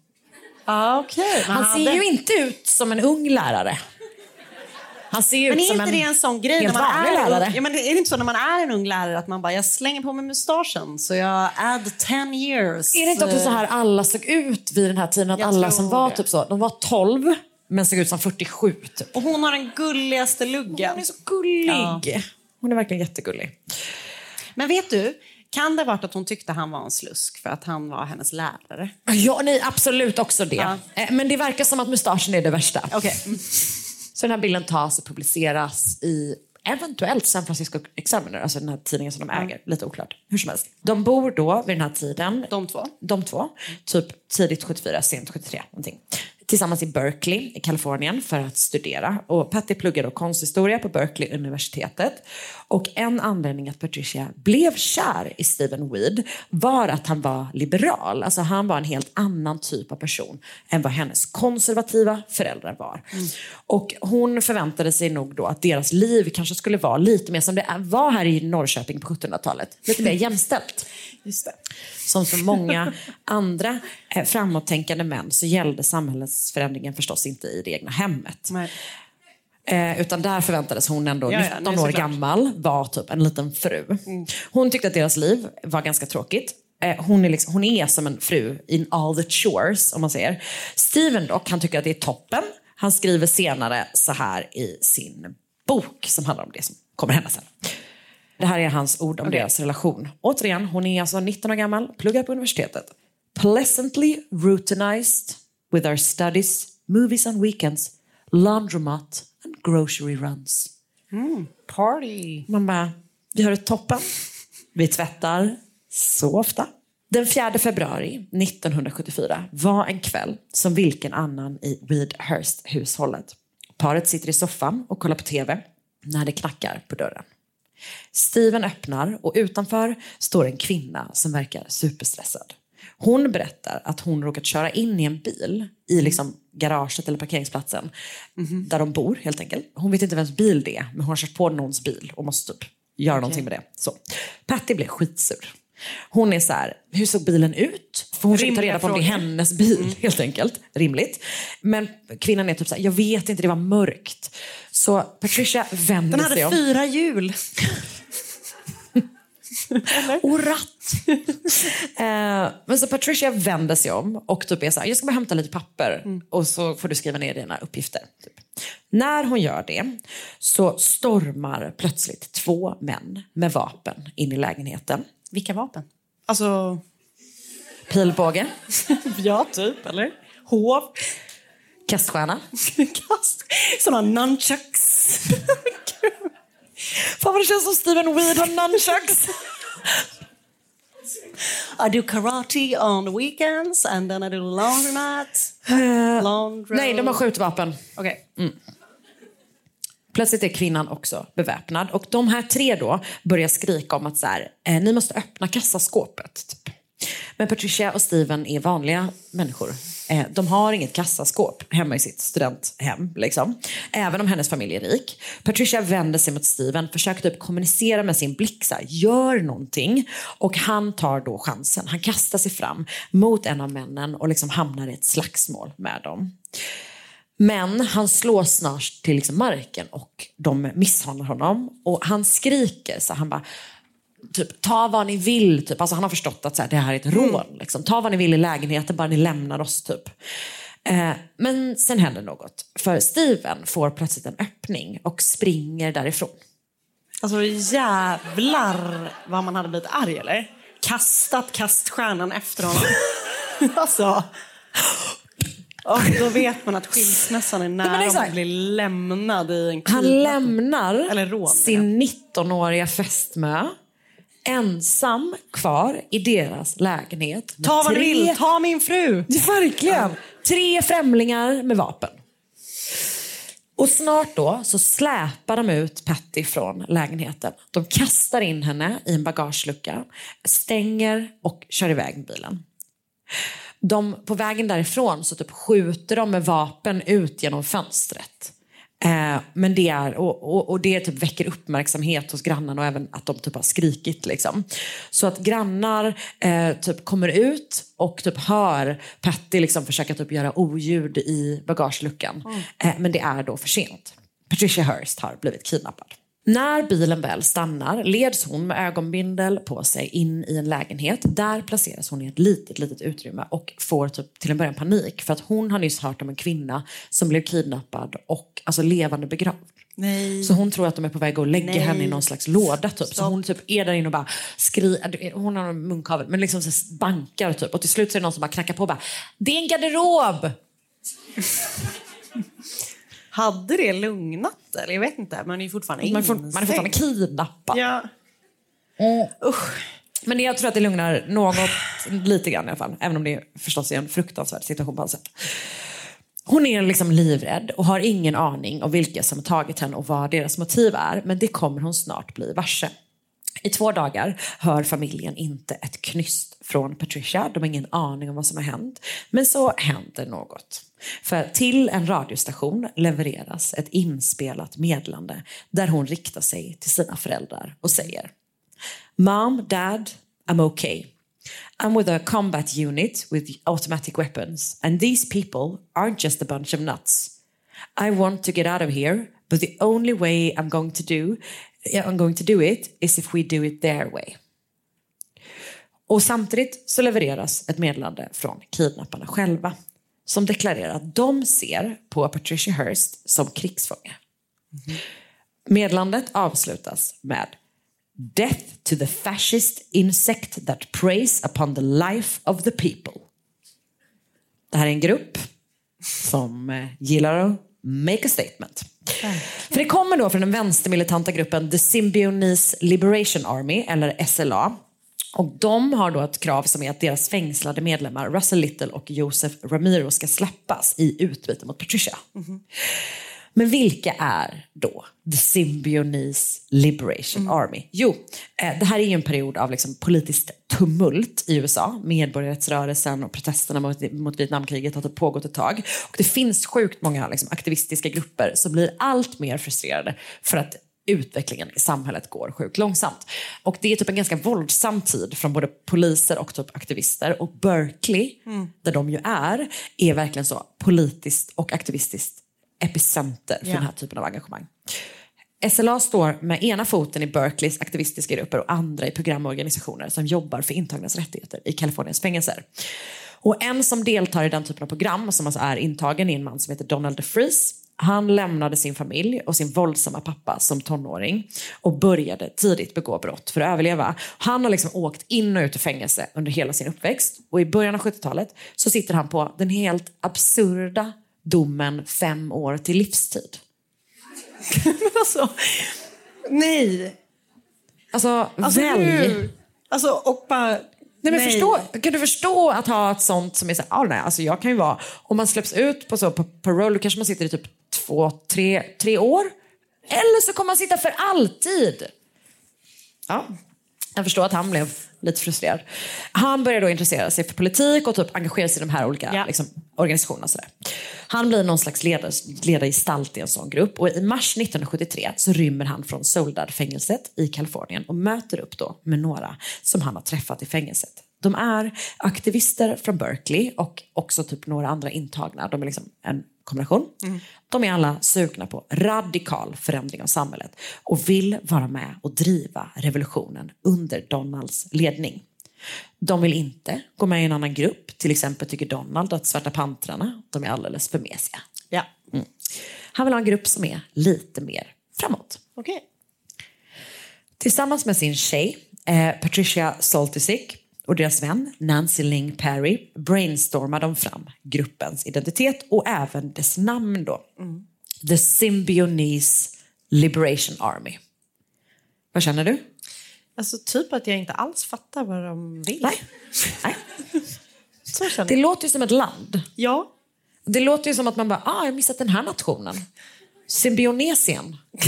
Ah, okay. Han ser ju inte ut som en ung lärare. Han ser ju Men ut är som inte en det en sån grej när man är lärare. Ja, men det- är det inte så när man är en ung lärare att man bara, jag slänger på mig mustaschen så jag add 10 years. Är det inte också så här alla såg ut vid den här tiden? Att Jag alla som var det. typ så, de var 12 men såg ut som 47 typ. Och hon har den gulligaste luggen. Hon är så gullig. Ja. Hon är verkligen jättegullig. Men vet du, kan det ha varit att hon tyckte han var en slusk för att han var hennes lärare? Ja, nej, absolut också det. Ja. Eh, Men det verkar som att mustaschen är det värsta. Okej. Så den här bilden tas och publiceras i eventuellt San Francisco Examiner, alltså den här tidningen som de äger. Lite oklart. Hur som helst. De bor då vid den här tiden, De två? de två, typ tidigt 74, sent 73 någonting. Tillsammans i Berkeley i Kalifornien för att studera. Och Patty pluggar då konsthistoria på Berkeley universitetet. Och en anledning att Patricia blev kär i Stephen Weed var att han var liberal. Alltså han var en helt annan typ av person än vad hennes konservativa föräldrar var. Och hon förväntade sig nog då att deras liv kanske skulle vara lite mer som det var här i Norrköping på 1700-talet. Lite mer jämställt. Just det. Som för många andra eh, framåttänkande män så gällde samhällsförändringen förstås inte i det egna hemmet. Nej. Eh, utan där förväntades hon ändå, Ja, ja, 19 nej, år gammal, var typ en liten fru. Hon tyckte att deras liv var ganska tråkigt. Eh, hon, är liksom, hon är som en fru in all the chores, om man säger. Steven dock, han tycker att det är toppen. Han skriver senare så här i sin bok som handlar om det som kommer hända sen. Det här är hans ord om deras relation. Återigen, hon är alltså 19 år gammal, pluggar på universitetet. Pleasantly routinized with our studies, movies on weekends, laundromat and grocery runs. Party. Man bara, vi har ett toppen. Vi tvättar så ofta. Den 4 februari 1974 var en kväll som vilken annan i Weedhurst-hushållet. Paret sitter i soffan och kollar på TV när det knackar på dörren. Steven öppnar och utanför står en kvinna som verkar superstressad. Hon berättar att hon råkat köra in i en bil i liksom garaget eller parkeringsplatsen där de bor helt enkelt. Hon vet inte vems bil det är, men hon har kört på någons bil och måste typ göra någonting med det. Så. Patty blev skitsur. Hon är så här, hur såg bilen ut? För hon försöker ta reda på om det är hennes bil helt enkelt. Rimligt. Men kvinnan är typ så här, jag vet inte, det var mörkt. Så Patricia vänder Den sig hade om. fyra hjul. Och ratt. eh, men så Patricia vänder sig om och typ är så här, jag ska bara hämta lite papper och så får du skriva ner dina uppgifter. Typ. När hon gör det så stormar plötsligt två män med vapen in i lägenheten. Vilka vapen? Alltså, Pilbåge, ja typ, eller? Hov. kaststjärna. Kast. Såna nunchucks. Fan vad det känns som Steven Weed har nunchucks. I do karate on the weekends and then I do laundromat. Laundry. Nej, de har skjutvapen. Okej. Plötsligt är kvinnan också beväpnad och de här tre då börjar skrika om att så här, eh, ni måste öppna kassaskåpet. Typ. Men Patricia och Steven är vanliga människor. Eh, de har inget kassaskåp hemma i sitt studenthem. Liksom. Även om hennes familj är rik. Patricia vänder sig mot Steven, försöker typ kommunicera med sin blick. Så här, Gör någonting. Och han tar då chansen. Han kastar sig fram mot en av männen och liksom hamnar i ett slagsmål med dem. Men han slås snart till liksom marken och de misshandlar honom. Och han skriker så han bara Typ, ta vad ni vill. Typ. Alltså, han har förstått att så här, det här är ett rån. Liksom. Ta vad ni vill i lägenheten, bara ni lämnar oss. Typ. Eh, men sen händer något. För Steven får plötsligt en öppning och springer därifrån. Alltså jävlar vad man hade blivit arg eller? Kastat kaststjärnan efter honom. alltså. Och då vet man att skilsmässan är nära men om exakt. att bli lämnad i en Han kniv. lämnar Eller rån, sin 19-åriga fästmö ensam kvar i deras lägenhet. Ta vad tre- vill, ta min fru! Verkligen! Tre främlingar med vapen. Och snart då så släpar de ut Patty från lägenheten. De kastar in henne i en bagagelucka, stänger och kör iväg bilen. De, på vägen därifrån så typ skjuter de med vapen ut genom fönstret. Eh, men det, är, och, och, och det typ väcker uppmärksamhet hos grannarna och även att de typ har skrikit. Liksom. Så att grannar eh, typ kommer ut och typ hör Patty liksom försöka typ göra oljud i bagageluckan. Eh, men det är då för sent. Patricia Hearst har blivit kidnappad. När bilen väl stannar leds hon med ögonbindel på sig in i en lägenhet. Där placeras hon i ett litet, litet utrymme och får typ till en början panik för att hon har nyss hört om en kvinna som blev kidnappad och alltså levande begravd. Nej. Så hon tror att de är på väg att lägga Nej. henne i någon slags låda typ. Så hon typ är där inne och bara skriker, hon har en munkavel, men liksom så bankar typ. Och till slut så är det någon som bara knackar på och bara, det är en garderob! Hade det lugnat eller? Jag vet inte. Man är ju fortfarande Man är, man är fortfarande kidnappad. Ja. Men jag tror att det lugnar något, lite grann i alla fall. Även om det förstås är en fruktansvärd situation på alla sätt. Hon är liksom livrädd och har ingen aning om vilka som tagit henne och vad deras motiv är. Men det kommer hon snart bli varse. I två dagar hör familjen inte ett knyst från Patricia. De har ingen aning om vad som har hänt. Men så händer något. För till en radiostation levereras ett inspelat meddelande där hon riktar sig till sina föräldrar och säger Mom, Dad, I'm okay. I'm with a combat unit with automatic weapons, and these people aren't just a bunch of nuts. I want to get out of here, but the only way I'm going to do I'm going to do it is if we do it their way. Och samtidigt så levereras ett meddelande från kidnapparna själva som deklarerar att de ser på Patricia Hearst som krigsfånge. Meddelandet avslutas med Death to the fascist insect that preys upon the life of the people. Det här är en grupp som eh, gillar att make a statement. För det kommer då från den vänstermilitanta gruppen The Symbionese Liberation Army, eller SLA. Och de har då ett krav som är att deras fängslade medlemmar Russell Little och Joseph Ramiro ska släppas i utbyte mot Patricia. Men vilka är då The Symbionese Liberation Army? Jo, eh, det här är ju en period av liksom politiskt tumult i USA. Medborgarrättsrörelsen och protesterna mot, mot Vietnamkriget har typ pågått ett tag. Och det finns sjukt många liksom, aktivistiska grupper som blir allt mer frustrerade för att utvecklingen i samhället går sjukt långsamt. Och det är typ en ganska våldsam tid från både poliser och typ aktivister. Och Berkeley, där de ju är, är verkligen så politiskt och aktivistiskt epicenter för Ja. den här typen av engagemang. SLA står med ena foten i Berkeleys aktivistiska grupper och andra i programorganisationer som jobbar för intagnas rättigheter i Kaliforniens fängelser. Och en som deltar i den typen av program, som alltså är intagen, är en man som heter Donald DeFries. Han lämnade sin familj och sin våldsamma pappa som tonåring och började tidigt begå brott för att överleva. Han har liksom åkt in och ut ur fängelse under hela sin uppväxt och i början av 70-talet så sitter han på den helt absurda domen fem år till livstid. Men alltså, nej. Alltså, Alltså, välj. hur? Alltså, och bara... Nej, men Förstå, kan du förstå att ha ett sånt som är så ah, nej, alltså jag kan ju vara, om man släpps ut på så på parole, då kanske man sitter i typ två, tre, tre år Eller så kommer han sitta för alltid. Ja, jag förstår att han blev lite frustrerad. Han började då intressera sig för politik och typ engagera sig i de här olika liksom, organisationerna. Sådär. Han blir någon slags ledare, ledargestalt i en sån grupp och i mars 1973 så rymmer han från Soledad-fängelset i Kalifornien och möter upp då med några som han har träffat i fängelset. De är aktivister från Berkeley och också typ några andra intagna. De är liksom en kombination. De är alla sugna på radikal förändring av samhället och vill vara med och driva revolutionen under Donalds ledning. De vill inte gå med i en annan grupp. Till exempel tycker Donald att Svarta pantrarna de är alldeles för mesiga. Ja. Mm. Han vill ha en grupp som är lite mer framåt. Okej. Tillsammans med sin tjej eh, Patricia Soltysik och deras vän Nancy Ling Perry brainstormar de fram gruppens identitet och även dess namn då. The Symbionese Liberation Army. Vad känner du? Alltså typ att jag inte alls fattar vad de vill. Nej. Nej. Så känner Det jag. låter ju som ett land. Ja. Det låter ju som att man bara, ah, jag har missat den här nationen. Symbionesien.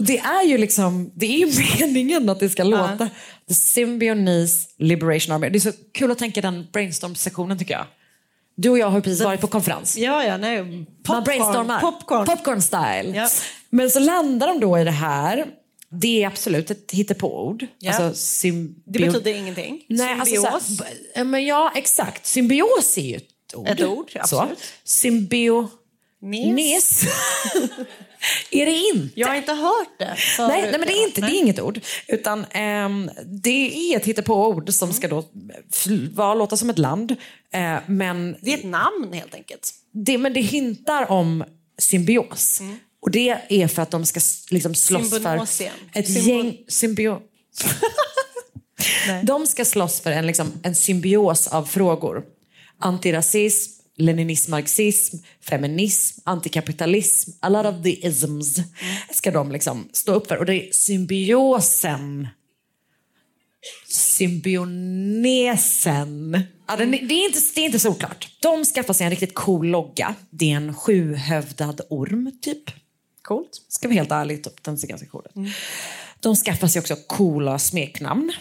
Det är ju liksom, det är meningen att det ska låta. The Symbionese Liberation Army. Det är så kul att tänka den brainstorm-sessionen tycker jag. Du och jag har precis varit på konferens. Ja, ja, nej. Man Popcorn. brainstormar. Popcorn. Popcorn style. Ja. Men så landar de då i det här. Det är absolut ett hittepåord. Ja. Alltså, Det betyder ingenting. Nej, alltså, Symbios. så här, men ja, exakt. Symbios är ju ett ord. Ett ord, absolut. Så. Symbio... Nes. Nes. är det inte? Jag har inte hört det. förut. Nej, nej, men det är, inte, det är inget ord. Utan ehm, det är ett hittepåord som ska då vara, låta som ett land. Eh, men, Det är ett namn helt enkelt. det, men det hintar om symbios. Och det är för att de ska liksom slåss för ett Symbo- gäng... Symbio... de ska slåss för en, liksom, en symbios av frågor. Antirasism, leninism, marxism, feminism, antikapitalism. A lot of the isms ska de liksom stå upp för. Och det är symbiosen Symbionesen. Ja, det, är inte, det är inte solklart. De skaffar sig en riktigt cool logga. Det är en sjuhövdad orm, typ. Coolt. Ska vara helt ärlig, typ. den ser ganska cool ut. De skaffar sig också coola smeknamn.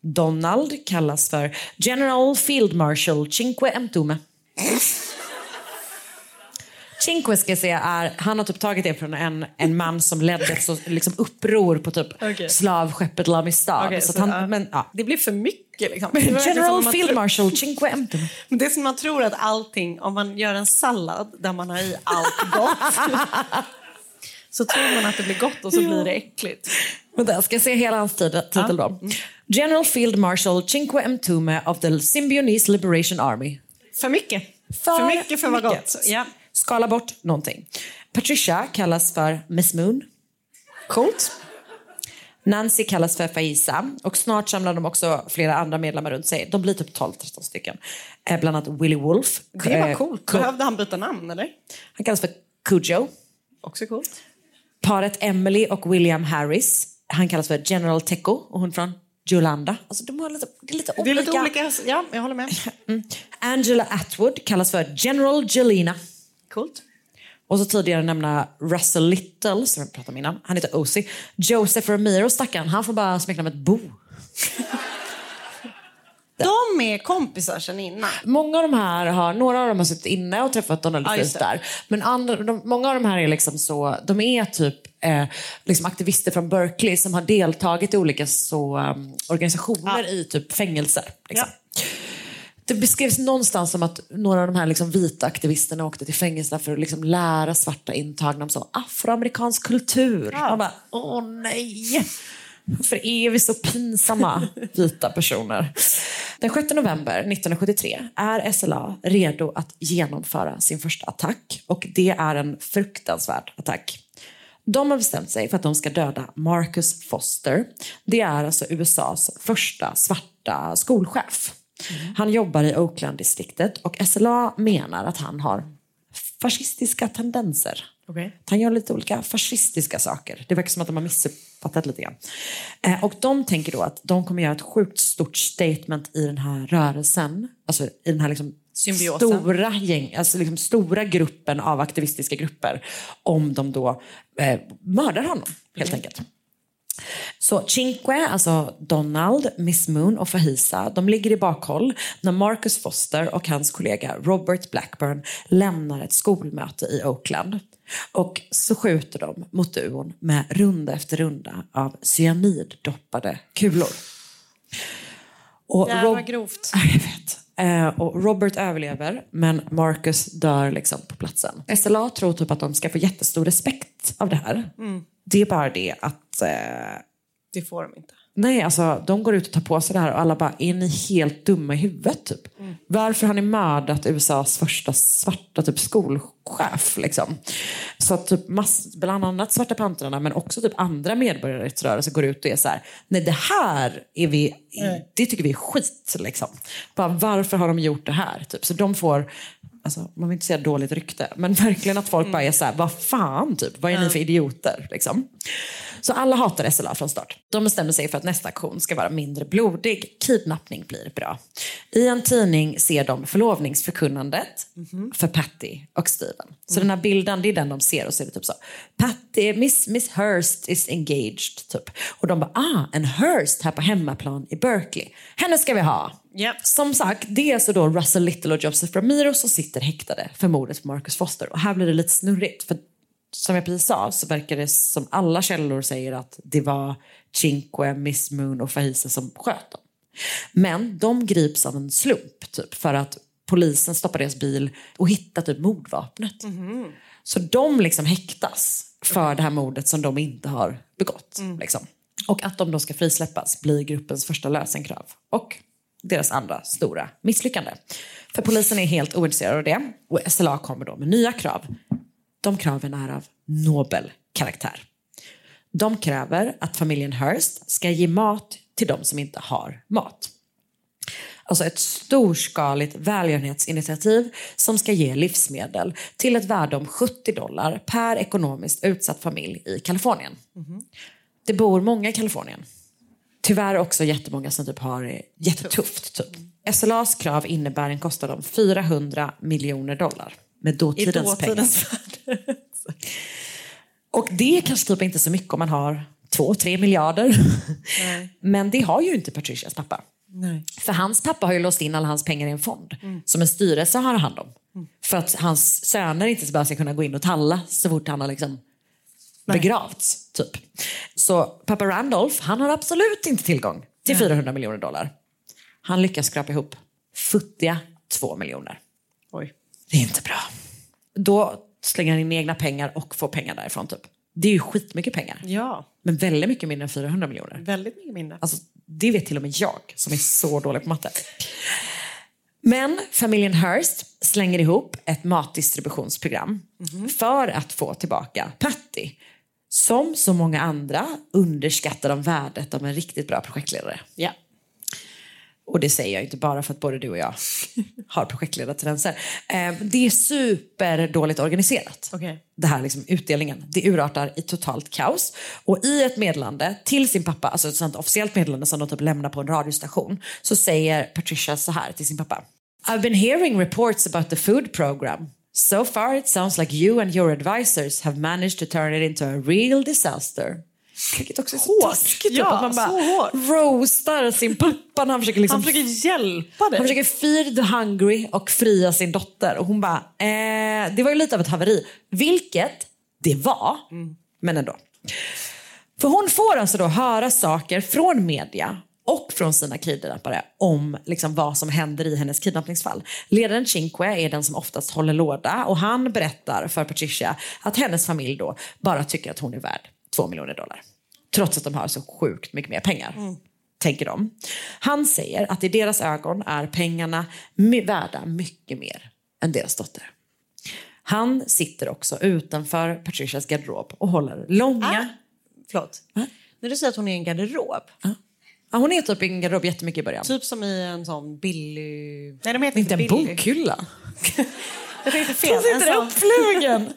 Donald kallas för General Field Marshal Cinque Emtume. Cinque ska jag säga är, han har typ tagit det från en, en man som ledde ett så, liksom uppror på typ Okej. slavskeppet Lamistad. Okej, så så, han, ja. men, ja. Det blir för mycket. Liksom. General Field Marshal Cinque. Men Det är som man tror att allting, om man gör en sallad där man har i allt gott så tror man att det blir gott och så blir det äckligt. Vänta, jag ska se hela hans titel då. General Field Marshal Cinque Emtume of the Symbionese Liberation Army. För mycket. För, För mycket för vara gott. Ja. Skala bort någonting. Patricia kallas för Miss Moon. Coolt. Nancy kallas för Faisa och snart samlar de också flera andra medlemmar runt sig. De blir typ 12-13 stycken. Eh, bland annat Willie Wolf. Det var Eh, coolt. Behövde han byta namn eller? Han kallas för Cujo. Också coolt. Paret Emily och William Harris. Han kallas för General Teco och hon från Jolanda. Alltså de har lite, det är lite Det olika. är lite olika. Ja, jag håller med. Angela Atwood kallas för General Jelena. Coolt. Och så tidigare nämna Russell Little, som jag pratade om innan. Han heter Ozzy. Joseph Ramiro, stackaren, han får bara smeknamnet Bo. De är kompisar sen innan. Många av de här har, några av dem har suttit inne och träffat Donald Ja, Trump där. Men andra, de, många av de här är liksom så, de är typ eh, liksom aktivister från Berkeley som har deltagit i olika så, um, organisationer i typ fängelser. Liksom. Det beskrevs någonstans som att några av de här liksom vita aktivisterna åkte till fängelserna för att liksom lära svarta intagna om så afroamerikansk kultur. Man bara, åh nej! För är vi så pinsamma vita personer? Den 6 november 1973 är SLA redo att genomföra sin första attack och det är en fruktansvärd attack. De har bestämt sig för att de ska döda Marcus Foster. Det är alltså USAs första svarta skolchef. Han jobbar i Oakland-distriktet och SLA menar att han har fascistiska tendenser. Okej. Han gör lite olika fascistiska saker. Det verkar som att de har missuppfattat lite grann. Eh, och de tänker då att de kommer göra ett sjukt stort statement i den här rörelsen, alltså i den här liksom Symbiosen. stora gäng, alltså liksom stora gruppen av aktivistiska grupper om de då eh, mördar honom helt enkelt. Så Cinque, alltså Donald, Miss Moon och Fahisa, de ligger i bakhåll när Marcus Foster och hans kollega Robert Blackburn lämnar ett skolmöte i Oakland. Och så skjuter de mot duon med runda efter runda av cyaniddoppade kulor. Och Jävlar Rob- grovt. Ja, Jag vet. Eh, och Robert överlever, men Marcus dör liksom på platsen. SLA tror typ att de ska få jättestor respekt av det här. Mm. Det är bara det att... Eh, Det får de inte. Nej, alltså de går ut och tar på sig det här och alla bara, är ni helt dumma i huvudet typ? Mm. Varför har ni mördat USAs första svarta typ skolchef liksom? Så att typ mass, bland annat Svarta Pantrarna men också typ andra medborgarrättsrörelser går ut och är så här, nej det här är vi, det tycker vi är skit liksom. Bara, varför har de gjort det här? Typ. Så de får, alltså, man vill inte säga dåligt rykte, men verkligen att folk bara är så här, vad fan typ, vad är ni för idioter? Liksom. Så alla hatar SLA från start. De bestämmer sig för att nästa aktion ska vara mindre blodig. Kidnappning blir bra. I en tidning ser de förlovningsförkunnandet för Patty och Steven. Så den här bilden, det är den de ser och så är det typ så. Patty, Miss, Miss Hurst is engaged. Typ. Och de bara, ah, en Hurst här på hemmaplan i Berkeley. Henne ska vi ha. Som sagt, det är alltså då Russell Little och Joseph Ramiro som sitter häktade för mordet på Marcus Foster. Och här blir det lite snurrigt. För som jag precis sa så verkar det som alla källor säger att det var Cinque, Miss Moon och Fahisa som sköt dem. Men de grips av en slump typ för att polisen stoppar deras bil och hittar typ mordvapnet. Så de liksom häktas för det här mordet som de inte har begått. Liksom. Och att de då ska frisläppas blir gruppens första lösenkrav. Och deras andra stora misslyckande. För polisen är helt ointresserad av det och SLA kommer då med nya krav. De kraven är av nobel karaktär. De kräver att familjen Hearst ska ge mat till de som inte har mat. Alltså ett storskaligt välgörenhetsinitiativ som ska ge livsmedel till ett värde om 70 dollar per ekonomiskt utsatt familj i Kalifornien. Det bor många i Kalifornien. Tyvärr också jättemånga som typ har det jättetufft. Typ. SLAs krav innebär en kostnad om 400 miljoner dollar med dåtidens, dåtidens pengar. Och det är kanske typ inte så mycket om man har 2-3 miljarder. Men det har ju inte Patricias pappa. Nej. För hans pappa har ju låst in alla hans pengar i en fond som en styrelse har hand om. För att hans söner inte bara ska kunna gå in och talla så fort han har liksom begravts. Typ. Så pappa Randolph, han har absolut inte tillgång till 400 miljoner dollar. Han lyckas skrapa ihop futtiga 2 miljoner. Oj. Det är inte bra. Då slänger han in egna pengar och får pengar därifrån. Typ. Det är ju skitmycket pengar. Ja, Men väldigt mycket mindre än 400 miljoner. väldigt mycket mindre. Alltså, det vet till och med jag som är så dålig på matte. Men familjen Hearst slänger ihop ett matdistributionsprogram för att få tillbaka Patty. Som så många andra underskattar de värdet av en riktigt bra projektledare. Ja. Och det säger jag inte bara för att både du och jag har projektledartendenser. Eh, Det är superdåligt organiserat. Okej. Det här liksom utdelningen. Det urartar i totalt kaos. Och i ett meddelande till sin pappa, alltså ett sånt officiellt meddelande som de typ lämnar på en radiostation, så säger Patricia så här till sin pappa. I've been hearing reports about the food program. So far it sounds like you and your advisors have managed to turn it into a real disaster. Vilket också är så Hårt. taskigt. Ja, att man bara roastar sin pappa när han försöker liksom Han försöker hjälpa dig. han försöker feed the hungry och fria sin dotter. Och hon bara, eh, det var ju lite av ett haveri. Vilket det var, men ändå. För hon får alltså då höra saker från media och från sina kidnappare om liksom vad som händer i hennes kidnappningsfall. Ledaren Cinque är den som oftast håller låda och han berättar för Patricia att hennes familj då bara tycker att hon är värd två miljoner dollar. Trots att de har så sjukt mycket mer pengar tänker de. Han säger att i deras ögon är pengarna värda mycket mer än deras dotter. Han sitter också utanför Patricias garderob och håller långa... Förlåt. När du säger att hon är en garderob. Ja, hon är typ i en garderob jättemycket i början. Typ som i en sån billig... Nej, de heter Inte en billig. bokhylla. Jag tänkte fel. Hon sitter en, sån, uppflugen.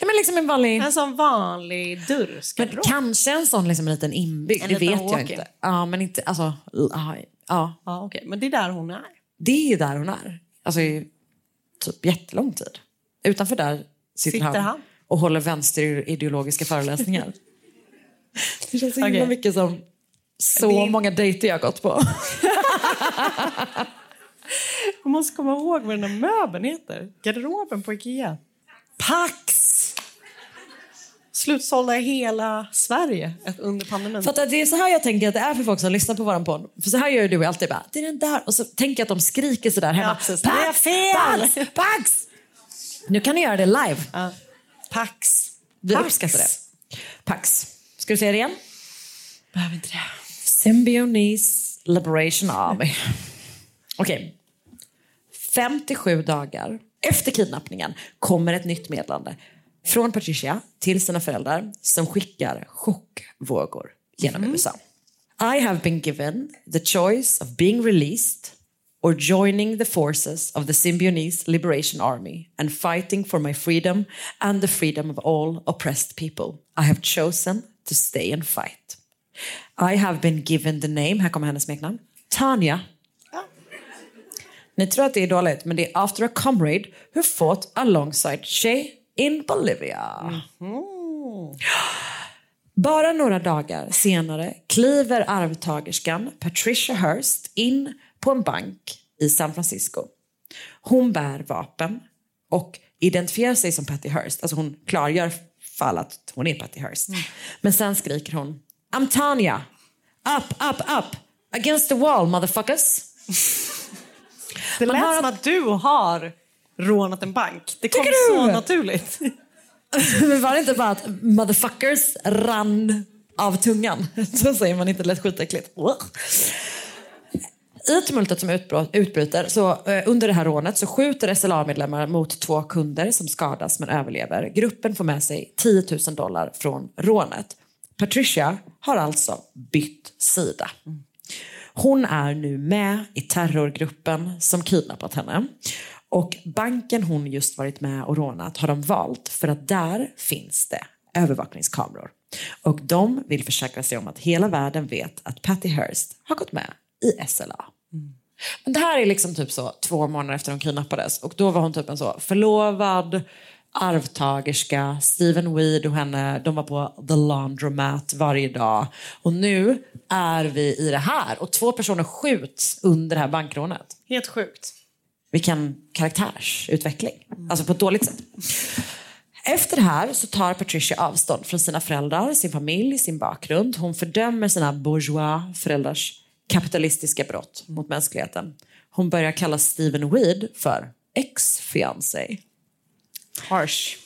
Nej, men liksom en vanlig... en sån vanlig Men dörrsgarderob. kanske en sån liksom liten inbyggd, En det liten vet jag walk-in. inte. Ja, men inte... Alltså, ja, ja. Ja, okej. Men det är där hon är. Det är ju där hon är. Alltså i typ jättelång tid. Utanför där sitter, Sitter han, han? och håller vänsterideologiska föreläsningar. Det känns så himla Okej. mycket som så Det många dejter jag gått på. Man måste komma ihåg vad den där möbeln heter. Garderoben på Ikea. Pax! Slutsålda i hela Sverige under pandemin. För att det är så här jag tänker att det är för folk som lyssnar på våran podd. För så här gör du alltid bara, det är den där. Och så tänker jag att de skriker sådär hemma. Ja, är fel! Pax! Pax! Nu kan ni göra det live. Pax. Vi Pax. uppskattar det. Pax. Ska du säga det igen? Behöver inte det. Symbionese Liberation Army. Okej. 57 dagar efter kidnappningen kommer ett nytt meddelande från Patricia till sina föräldrar som skickar chockvågor genom USA. I have been given the choice of being released or joining the forces of the Symbionese Liberation Army and fighting for my freedom and the freedom of all oppressed people. I have chosen to stay and fight. I have been given the name, här kommer hennes smeknamn, Tanya. Ni tror att det är dåligt, men det är after a comrade who fought alongside Che in Bolivia. Bara några dagar senare kliver arvtagerskan Patricia Hearst in på en bank i San Francisco. Hon bär vapen och identifierar sig som Patty Hearst. Alltså hon klargör fall att hon är Patty Hearst. Men sen skriker hon I'm Tanya. Up, up, up. Against the wall, motherfuckers. Det Man lät har- som att du har rånat en bank. Det kom Tycker du? så naturligt. Men var det inte bara att motherfuckers rann av tungan? Så säger man inte, det lät skitäckligt. I tumultet som utbryter, så, eh, under det här rånet så skjuter SLA-medlemmar mot två kunder som skadas men överlever. Gruppen får med sig 10 000 dollar från rånet. Patricia har alltså bytt sida. Hon är nu med i terrorgruppen som kidnappat henne. Och banken hon just varit med och rånat har de valt för att där finns det övervakningskameror. Och de vill försäkra sig om att hela världen vet att Patty Hearst har gått med i SLA. Men det här är liksom typ så två månader efter hon kidnappades och då var hon typ en så förlovad arvtagerska, Steven Weed och henne, de var på The Laundromat varje dag. Och nu är vi i det här och två personer skjuts under det här bankrånet. Helt sjukt. Vilken karaktärsutveckling. Alltså på ett dåligt sätt. Efter det här så tar Patricia avstånd från sina föräldrar, sin familj, sin bakgrund. Hon fördömer sina bourgeois föräldrars kapitalistiska brott mot mänskligheten. Hon börjar kalla Steven Weed för ex-fiancé. Harsh.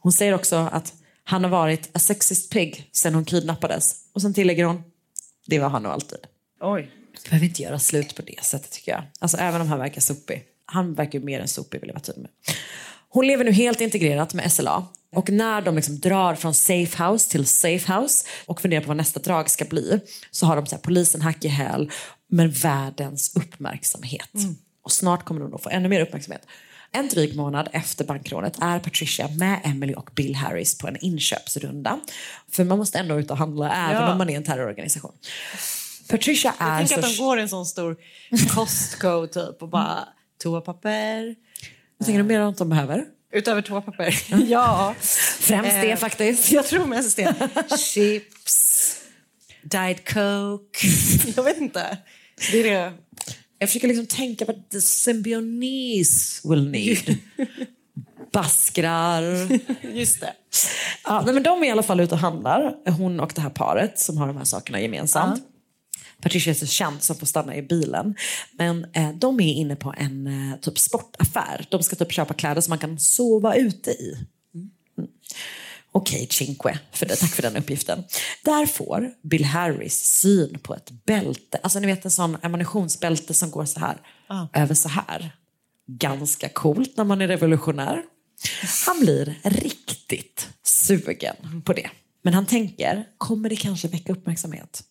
Hon säger också att han har varit a sexist pig sen hon kidnappades. Och sen tillägger hon, det var han nog alltid. Oj. Du behöver inte göra slut på det sättet tycker jag. Alltså även om han verkar sopig. Han verkar ju mer än sopig vill jag vara tydlig med. Hon lever nu helt integrerat med SLA. Och när de liksom drar från safe house till safe house och funderar på vad nästa drag ska bli så har de så här, polisen hack i häl men världens uppmärksamhet. Och snart kommer de att få ännu mer uppmärksamhet. En dryg månad efter bankrånet är Patricia med Emily och Bill Harris på en inköpsrunda. För man måste ändå ut och handla även Ja. om man är en terrororganisation. Patricia är Jag tänker att de går i en sån stor Costco typ och bara toapapper. Vad tänker du mer om att de behöver? Utöver toapapper? ja. Främst det Eh, faktiskt. Jag tror mest det. Chips, Diet Coke. Jag vet inte. Det är det. Jag försöker liksom tänka på the symbionese will need. Baskrar. Just det. Ja, nej, men de är i alla fall ute och handlar, hon och det här paret som har de här sakerna gemensamt. Patricia är så känd som får stanna i bilen. Men eh, de är inne på en eh, typ sportaffär. De ska typ köpa kläder som man kan sova ute i. Mm. Okej, Cinque, för det, tack för den uppgiften. Där får Bill Harris syn på ett bälte. Alltså ni vet en sån ammunitionsbälte som går så här över så här. Ganska coolt när man är revolutionär. Han blir riktigt sugen på det. Men han tänker, kommer det kanske väcka uppmärksamhet?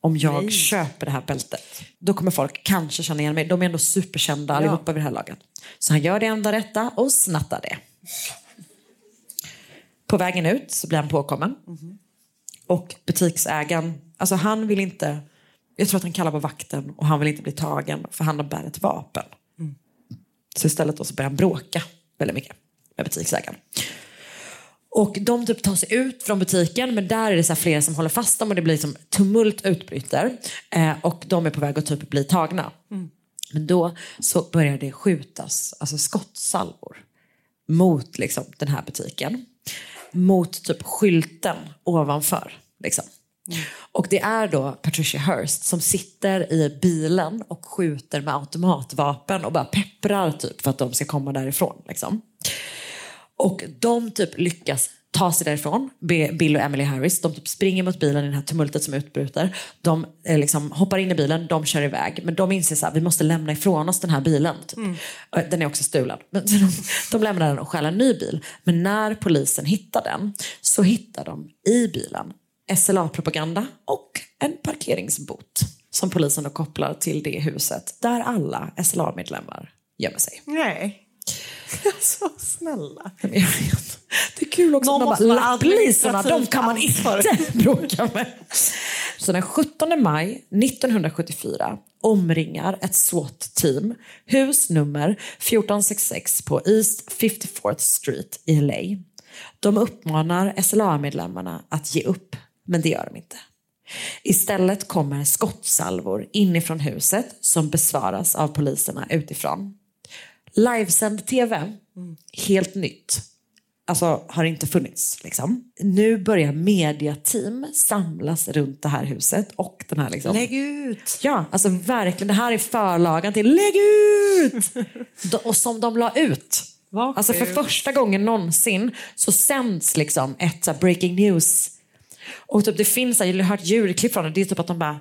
Om jag Nej. köper det här bältet. Då kommer folk kanske känna igen mig. De är ändå superkända allihopa vid det här laget. Så han gör det enda rätta och snattar det. På vägen ut så blir han påkommen. Och butiksägaren, alltså han vill inte Jag tror att han kallar på vakten och han vill inte bli tagen för han bär ett vapen. Så istället då så börjar han bråka väldigt mycket med butiksägaren. Och de typ tar sig ut från butiken men där är det så flera som håller fast dem och det blir liksom tumult utbryter. Eh, och de är på väg att typ bli tagna. Men då så börjar det skjutas alltså skottsalvor mot liksom, den här butiken. Mot typ skylten ovanför. Liksom. Och det är då Patricia Hearst som sitter i bilen och skjuter med automatvapen och bara pepprar typ för att de ska komma därifrån. Liksom. Och de typ lyckas ta sig därifrån, Bill och Emily Harris. De typ springer mot bilen i det här tumultet som utbryter. De eh, liksom hoppar in i bilen, de kör iväg. Men de inser att vi måste lämna ifrån oss den här bilen. Typ. Och Den är också stulen. Men de, de lämnar den och stjäl en ny bil. Men när polisen hittar den så hittar de i bilen SLA-propaganda och en parkeringsbot som polisen då kopplar till det huset där alla SLA-medlemmar gömmer sig. Nej. Så snälla. Men jag vet. Det är kul också Någon man bara, lapplisorna, de kan man inte bråka med. Så den 17 maj 1974 omringar ett SWAT-team hus nummer 1466 på East 54th Street i LA. De uppmanar SLA-medlemmarna att ge upp, men det gör de inte. Istället kommer skottsalvor inifrån huset som besvaras av poliserna utifrån. Livesänd tv, helt nytt. Alltså har inte funnits. Liksom. Nu börjar mediateam samlas runt det här huset och den här liksom... Lägg ut! Ja, alltså verkligen. Det här är förlagan till Lägg ut! Och som de la ut. Alltså för första gången någonsin så sänds liksom ett så breaking news. Och typ, det finns, jag har hört ljudklipp från det, det är typ att de bara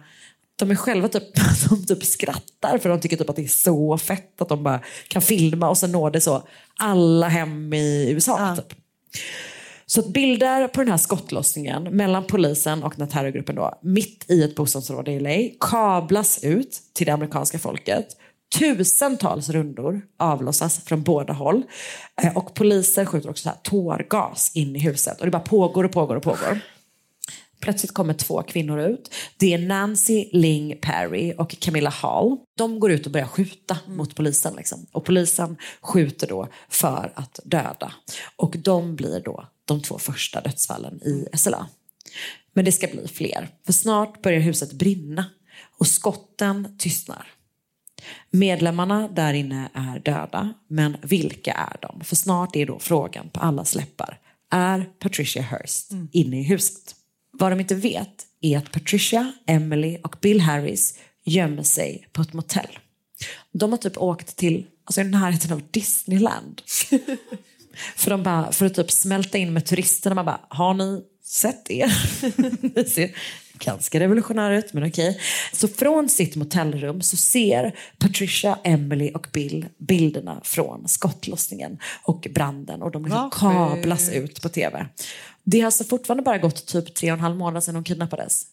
de är själva typ, de typ skrattar för de tycker typ att det är så fett att de bara kan filma och så når det så alla hem i USA. Typ. Så att bilder på den här skottlossningen mellan polisen och den här terrorgruppen då, mitt i ett bostadsområde i LA kablas ut till det amerikanska folket. Tusentals rundor avlossas från båda håll Eh, och poliser skjuter också så här tårgas in i huset och det bara pågår och pågår och pågår. Plötsligt kommer två kvinnor ut. Det är Nancy Ling Perry och Camilla Hall. De går ut och börjar skjuta mot polisen. Liksom. Och polisen skjuter då för att döda. Och de blir då de två första dödsfallen i SLA. Men det ska bli fler. För snart börjar huset brinna och skotten tystnar. Medlemmarna där inne är döda, men vilka är de? För snart är då frågan på allas läppar. Är Patricia Hearst inne i huset? Vad de inte vet är att Patricia, Emily och Bill Harris gömmer sig på ett motell. De har typ åkt till alltså i närheten av Disneyland. för, de bara, för att typ smälta in med turisterna. Man bara, har ni sett det? det ser ganska revolutionärt ut, men okej. Så från sitt motellrum så ser Patricia, Emily och Bill bilderna från skottlossningen och branden och de liksom kablas ut på tv. Det har alltså fortfarande bara gått typ tre och en halv månad sedan hon kidnappades.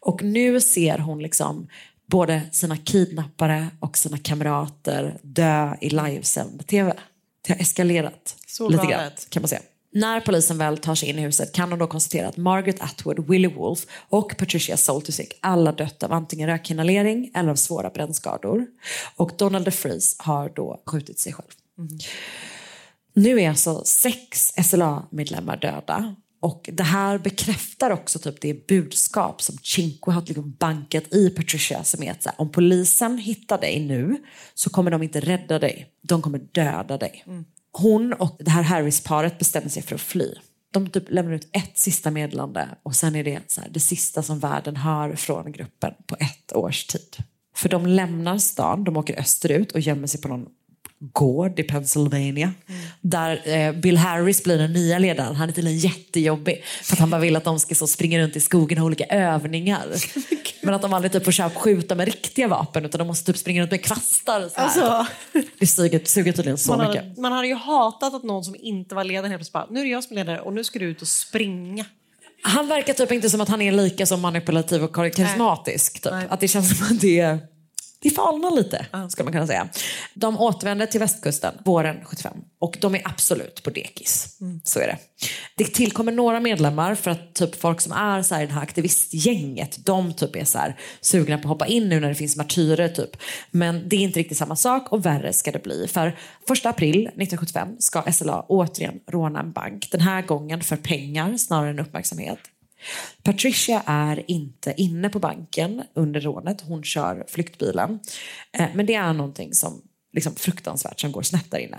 Och nu ser hon liksom både sina kidnappare och sina kamrater dö i livesänd tv. Det har eskalerat Så lite grann kan man säga. När polisen väl tar sig in i huset kan de då konstatera att Margaret Atwood, Willie Wolf och Patricia Soltysik alla dött av antingen rökinhalering eller av svåra brännskador. Och Donald DeFries har då skjutit sig själv. Nu är alltså sex SLA-medlemmar döda. Och det här bekräftar också typ det budskap som Cinque har liksom bankat i Patricia som är att här, om polisen hittar dig nu så kommer de inte rädda dig. De kommer döda dig. Hon och det här Harris-paret bestämmer sig för att fly. De typ lämnar ut ett sista meddelande och sen är det så här, det sista som världen hör från gruppen på ett års tid. För de lämnar stan, de åker österut och gömmer sig på någon gård i Pennsylvania. Där eh, Bill Harris blir den nya ledaren. Han är tydligen jättejobbig. För att han bara vill att de ska så springa runt i skogen och ha olika övningar. Men att de aldrig typ får skjuta med riktiga vapen utan de måste typ springa runt med kvastar. Så. Alltså, Det suger, suger tydligen så man, mycket. hade, man hade ju hatat att någon som inte var ledare helt plötsligt bara, nu är det jag som är ledare och nu ska du ut och springa. Han verkar typ inte som att han är lika så manipulativ och karismatisk. Typ. Att det känns som att det är det falnar lite, skulle man kunna säga. De återvänder till västkusten våren 75 och de är absolut på dekis. Så är det. Det tillkommer några medlemmar för att typ folk som är så här i det här aktivistgänget, de typ är så här sugna på att hoppa in nu när det finns martyrer typ. Men det är inte riktigt samma sak och värre ska det bli. För 1 april 1975 ska SLA återigen råna en bank. Den här gången för pengar snarare än uppmärksamhet. Patricia är inte inne på banken under rånet. Hon kör flyktbilen. Eh, men det är någonting som liksom fruktansvärt som går snett där inne.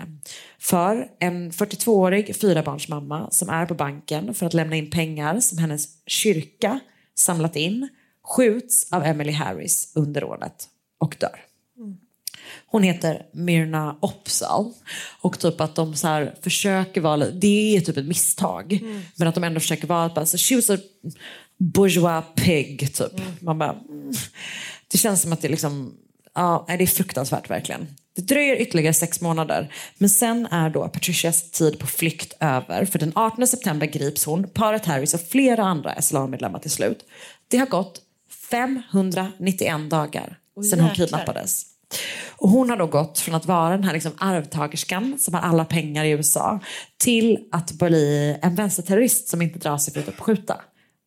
För en 42-årig fyrabarnsmamma som är på banken för att lämna in pengar som hennes kyrka samlat in skjuts av Emily Harris under rånet och dör. Hon heter Myrna Opsal. Och typ att de så här försöker vara, det är typ ett misstag. Men att de ändå försöker vara, bara, så she was a bourgeois pig typ. Man bara, mm. Det känns som att det är liksom, ja det är fruktansvärt verkligen. Det dröjer ytterligare sex månader. Men sen är då Patricias tid på flykt över. För den 18 september grips hon, paret Harris och flera andra SLA-medlemmar till slut. Det har gått 591 dagar sedan hon kidnappades. Och hon har då gått från att vara den här liksom arvtagerskan som har alla pengar i USA till att bli en vänsterterrorist som inte drar sig för att typ skjuta.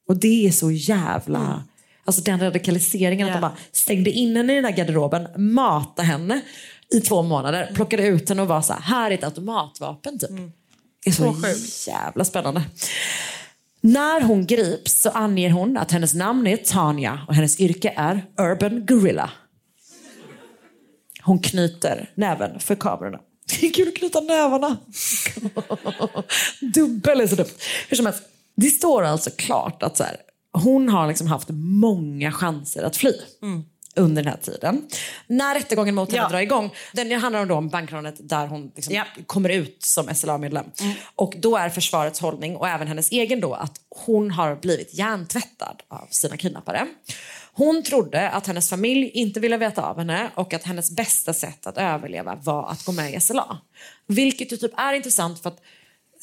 Och det är så jävla... Alltså den radikaliseringen att de bara stängde in henne i den här garderoben, matade henne i två månader, plockade ut henne och var så här, här är ett automatvapen typ. Det är så, jävla spännande. När hon grips så anger hon att hennes namn är Tanya och hennes yrke är Urban Gorilla. Hon knyter näven för kamerorna. Det är kul att knyta nävarna. Dubbel är så dumt. Hur som helst, det står alltså klart att så här, hon har liksom haft många chanser att fly. Under den här tiden. När rättegången mot henne Ja. drar igång, den handlar om, då om bankrånet där hon liksom kommer ut som SLA-medlem. Och då är försvarets hållning och även hennes egen då att hon har blivit hjärntvättad av sina kidnappare. Hon trodde att hennes familj inte ville veta av henne och att hennes bästa sätt att överleva var att gå med i SLA. Vilket ju typ är intressant för att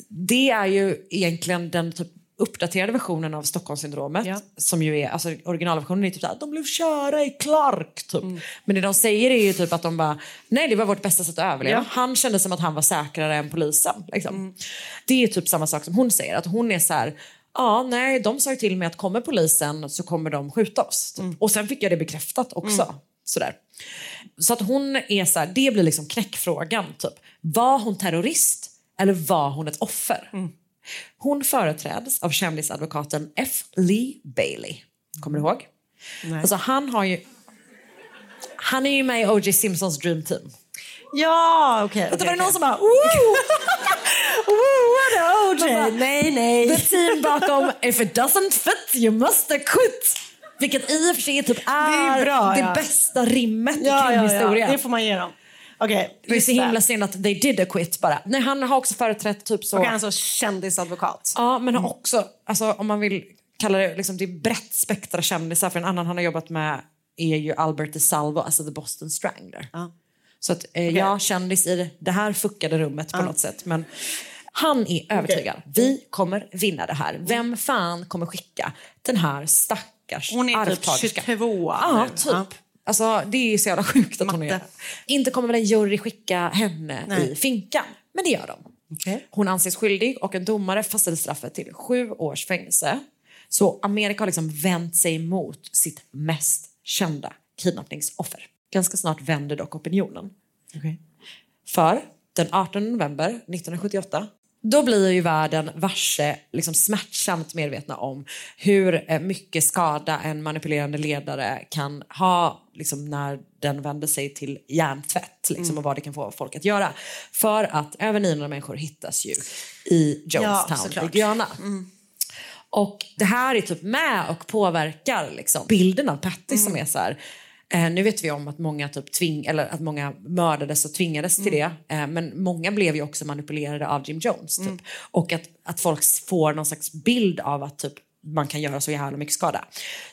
det är ju egentligen den typ uppdaterade versionen av Stockholmssyndromet. Som ju är, alltså originalversionen är typ såhär, de blev köra i Clark typ. Men det de säger är ju typ att de bara, nej det var vårt bästa sätt att överleva. Ja. Han kände som att han var säkrare än polisen. Liksom. Det är typ samma sak som hon säger, att hon är så här. Ja, nej, de sa ju till mig att kommer polisen så kommer de skjuta oss. Typ. Och sen fick jag det bekräftat också. Sådär. Så att hon är så här, det blir liksom knäckfrågan. Typ. Var hon terrorist eller var hon ett offer? Hon företräds av kändisadvokaten F. Lee Bailey. Kommer du ihåg? Alltså han har ju... Han är ju med i O.J. Simpsons Dream Team. Ja, okej. Vänta, var det någon som bara... Woo, Man bara, nej, nej. The team bakom If it doesn't fit you must quit. Vilket i och för sig typ är, Det är bra, det ja. bästa rimmet i Ja, ja, krimhistoria. ja, det får man ge dem. Okej, Det är så himla synd att they did a quit bara. Nej, han har också företrätt typ så... Och han är så kändisadvokat. Ja, men har också, alltså, om man vill kalla det, liksom, det är brett spektra kändisar. För en annan han har jobbat med är ju Albert DeSalvo, alltså The Boston Strangler. Så att eh, jag kändis i det här fuckade rummet på något sätt. Men han är övertygad. Vi kommer vinna det här. Vem fan kommer skicka den här stackars Hon är typ arvtagerskan? 22 Ja, typ. Ja. Alltså, det är så jävla sjukt att hon är. Inte kommer väl en jury skicka henne Nej. i finkan. Men det gör de. Hon anses skyldig och en domare fastställde straffet till sju års fängelse. Så Amerika har liksom vänt sig mot sitt mest kända kidnappningsoffer. Ganska snart vänder dock opinionen. För den 18 november 1978 då blir ju världen varse liksom smärtsamt medvetna om hur eh, mycket skada en manipulerande ledare kan ha liksom, när den vänder sig till hjärntvätt liksom, Mm. och vad det kan få folk att göra. För att över 900 människor hittas ju i Ja, Jonestown såklart. i Guyana. Och det här är typ med och påverkar liksom, bilden av Patty som är så här. Eh, nu vet vi om att många, typ tving, eller att många mördades och tvingades till det. Eh, men många blev ju också manipulerade av Jim Jones. Typ. Och att, att folk får någon slags bild av att typ, man kan göra så jävla mycket skada.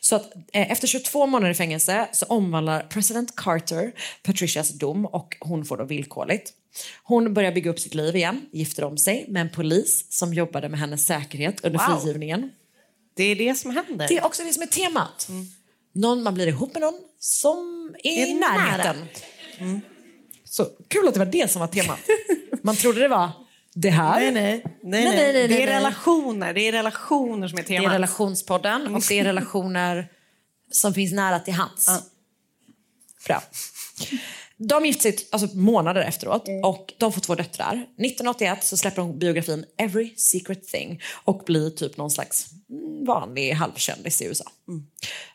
Så att eh, efter 22 månader i fängelse så omvandlar president Carter Patricias dom och hon får då villkorligt. Hon börjar bygga upp sitt liv igen, gifter om sig med en polis som jobbade med hennes säkerhet under Wow. frigivningen. Det är det som händer. Det är också det som är temat. Någon, man blir ihop med någon, som är i närheten. Så kul att det var det som var temat. Man trodde det var det här. Nej, nej. nej, nej. Nej, nej, det är relationer. Det är relationer som är Det är temat. relationspodden och det är relationer som finns nära till hands. Bra. De gifte sig alltså, månader efteråt och de får två döttrar. 1981 så släpper de biografin Every Secret Thing och blir typ någon slags mm, vanlig halvkändis i USA.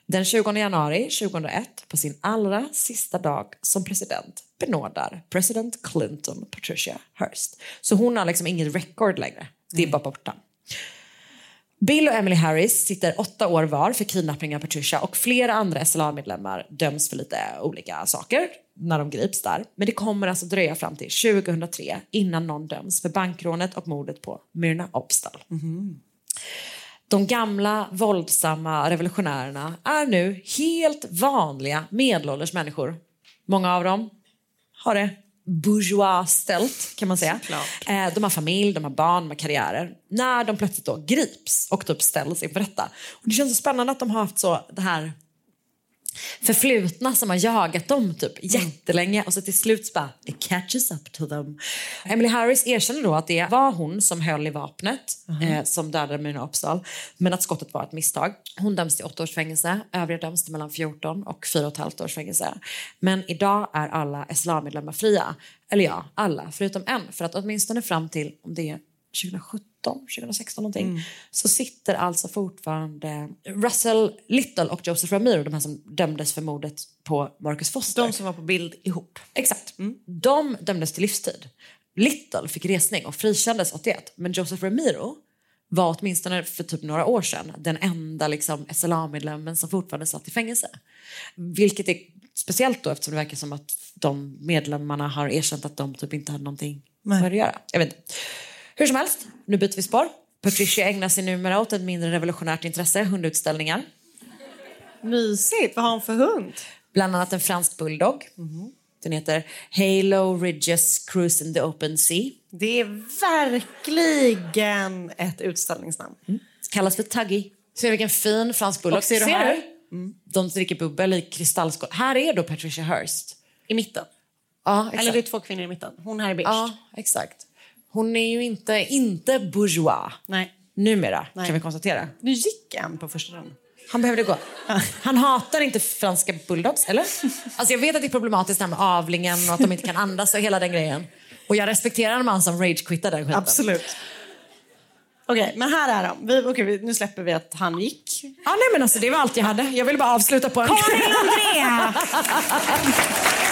Den 20 januari 2001, på sin allra sista dag som president, benådar president Clinton Patricia Hearst. Så hon har liksom inget record längre. Det är bara borta. Bill och Emily Harris sitter åtta år var för kidnappning av Patricia och flera andra SLA-medlemmar döms för lite olika saker när de grips där. Men det kommer alltså dröja fram till 2003 innan någon döms för bankrånet och mordet på Myrna Opstal. De gamla våldsamma revolutionärerna är nu helt vanliga medelålders människor. Många av dem har det bourgeois ställt kan man säga. Eh, de har familj, de har barn, de har karriärer. När de plötsligt då grips och typ ställs inför rätta. Och det känns så spännande att de har haft så det här förflutna som har jagat dem typ jättelänge och så till slut så bara it catches up to them. Emily Harris erkänner då att det var hon som höll i vapnet eh, som dödade Myrna Opsal men att skottet var ett misstag. Hon döms till åtta års fängelse, övriga döms till mellan 14 och 4,5 års fängelse. Men idag är alla SLA-medlemmar fria. Eller ja, alla förutom en för att åtminstone fram till om det är 2017, 2016 någonting, så sitter alltså fortfarande Russell Little och Joseph Ramiro, de här som dömdes för mordet på Marcus Foster. De som var på bild ihop. Exakt. De dömdes till livstid. Little fick resning och frikändes 81, men Joseph Ramiro var åtminstone för typ några år sedan den enda liksom, SLA-medlemmen som fortfarande satt i fängelse. Vilket är speciellt då eftersom det verkar som att de medlemmarna har erkänt att de typ inte hade någonting det att göra. Jag vet inte. Hur som helst, nu byter vi spår. Patricia ägnar sig numera åt ett mindre revolutionärt intresse, hundutställningar. Mysigt. Vad har hon för hund? Bland annat en fransk bulldog. Den heter Halo Ridges Cruise in the Open Sea. Det är verkligen ett utställningsnamn. Kallas för Tuggy. Ser du vilken fin fransk bulldog? Och ser du här? De dricker bubbel i kristallskål. Här är då Patricia Hearst. I mitten. Ja, exakt. Eller det är två kvinnor i mitten. Hon här är beige. Ja, exakt. Hon är ju inte, inte bourgeois. Nej. Numera, Nej. kan vi konstatera. Nu gick en på första dagen. Han behövde gå. Han hatar inte franska bulldogs, eller? Alltså jag vet att det är problematiskt det här med avlingen och att de inte kan andas och hela den grejen. Och jag respekterar en man som ragequittar den skiten. Absolut. Okej, men här är de. Vi, vi, nu släpper vi att han gick. Ja, nej, men alltså, det var allt jag hade. Jag ville bara avsluta på en... Karin Andrea!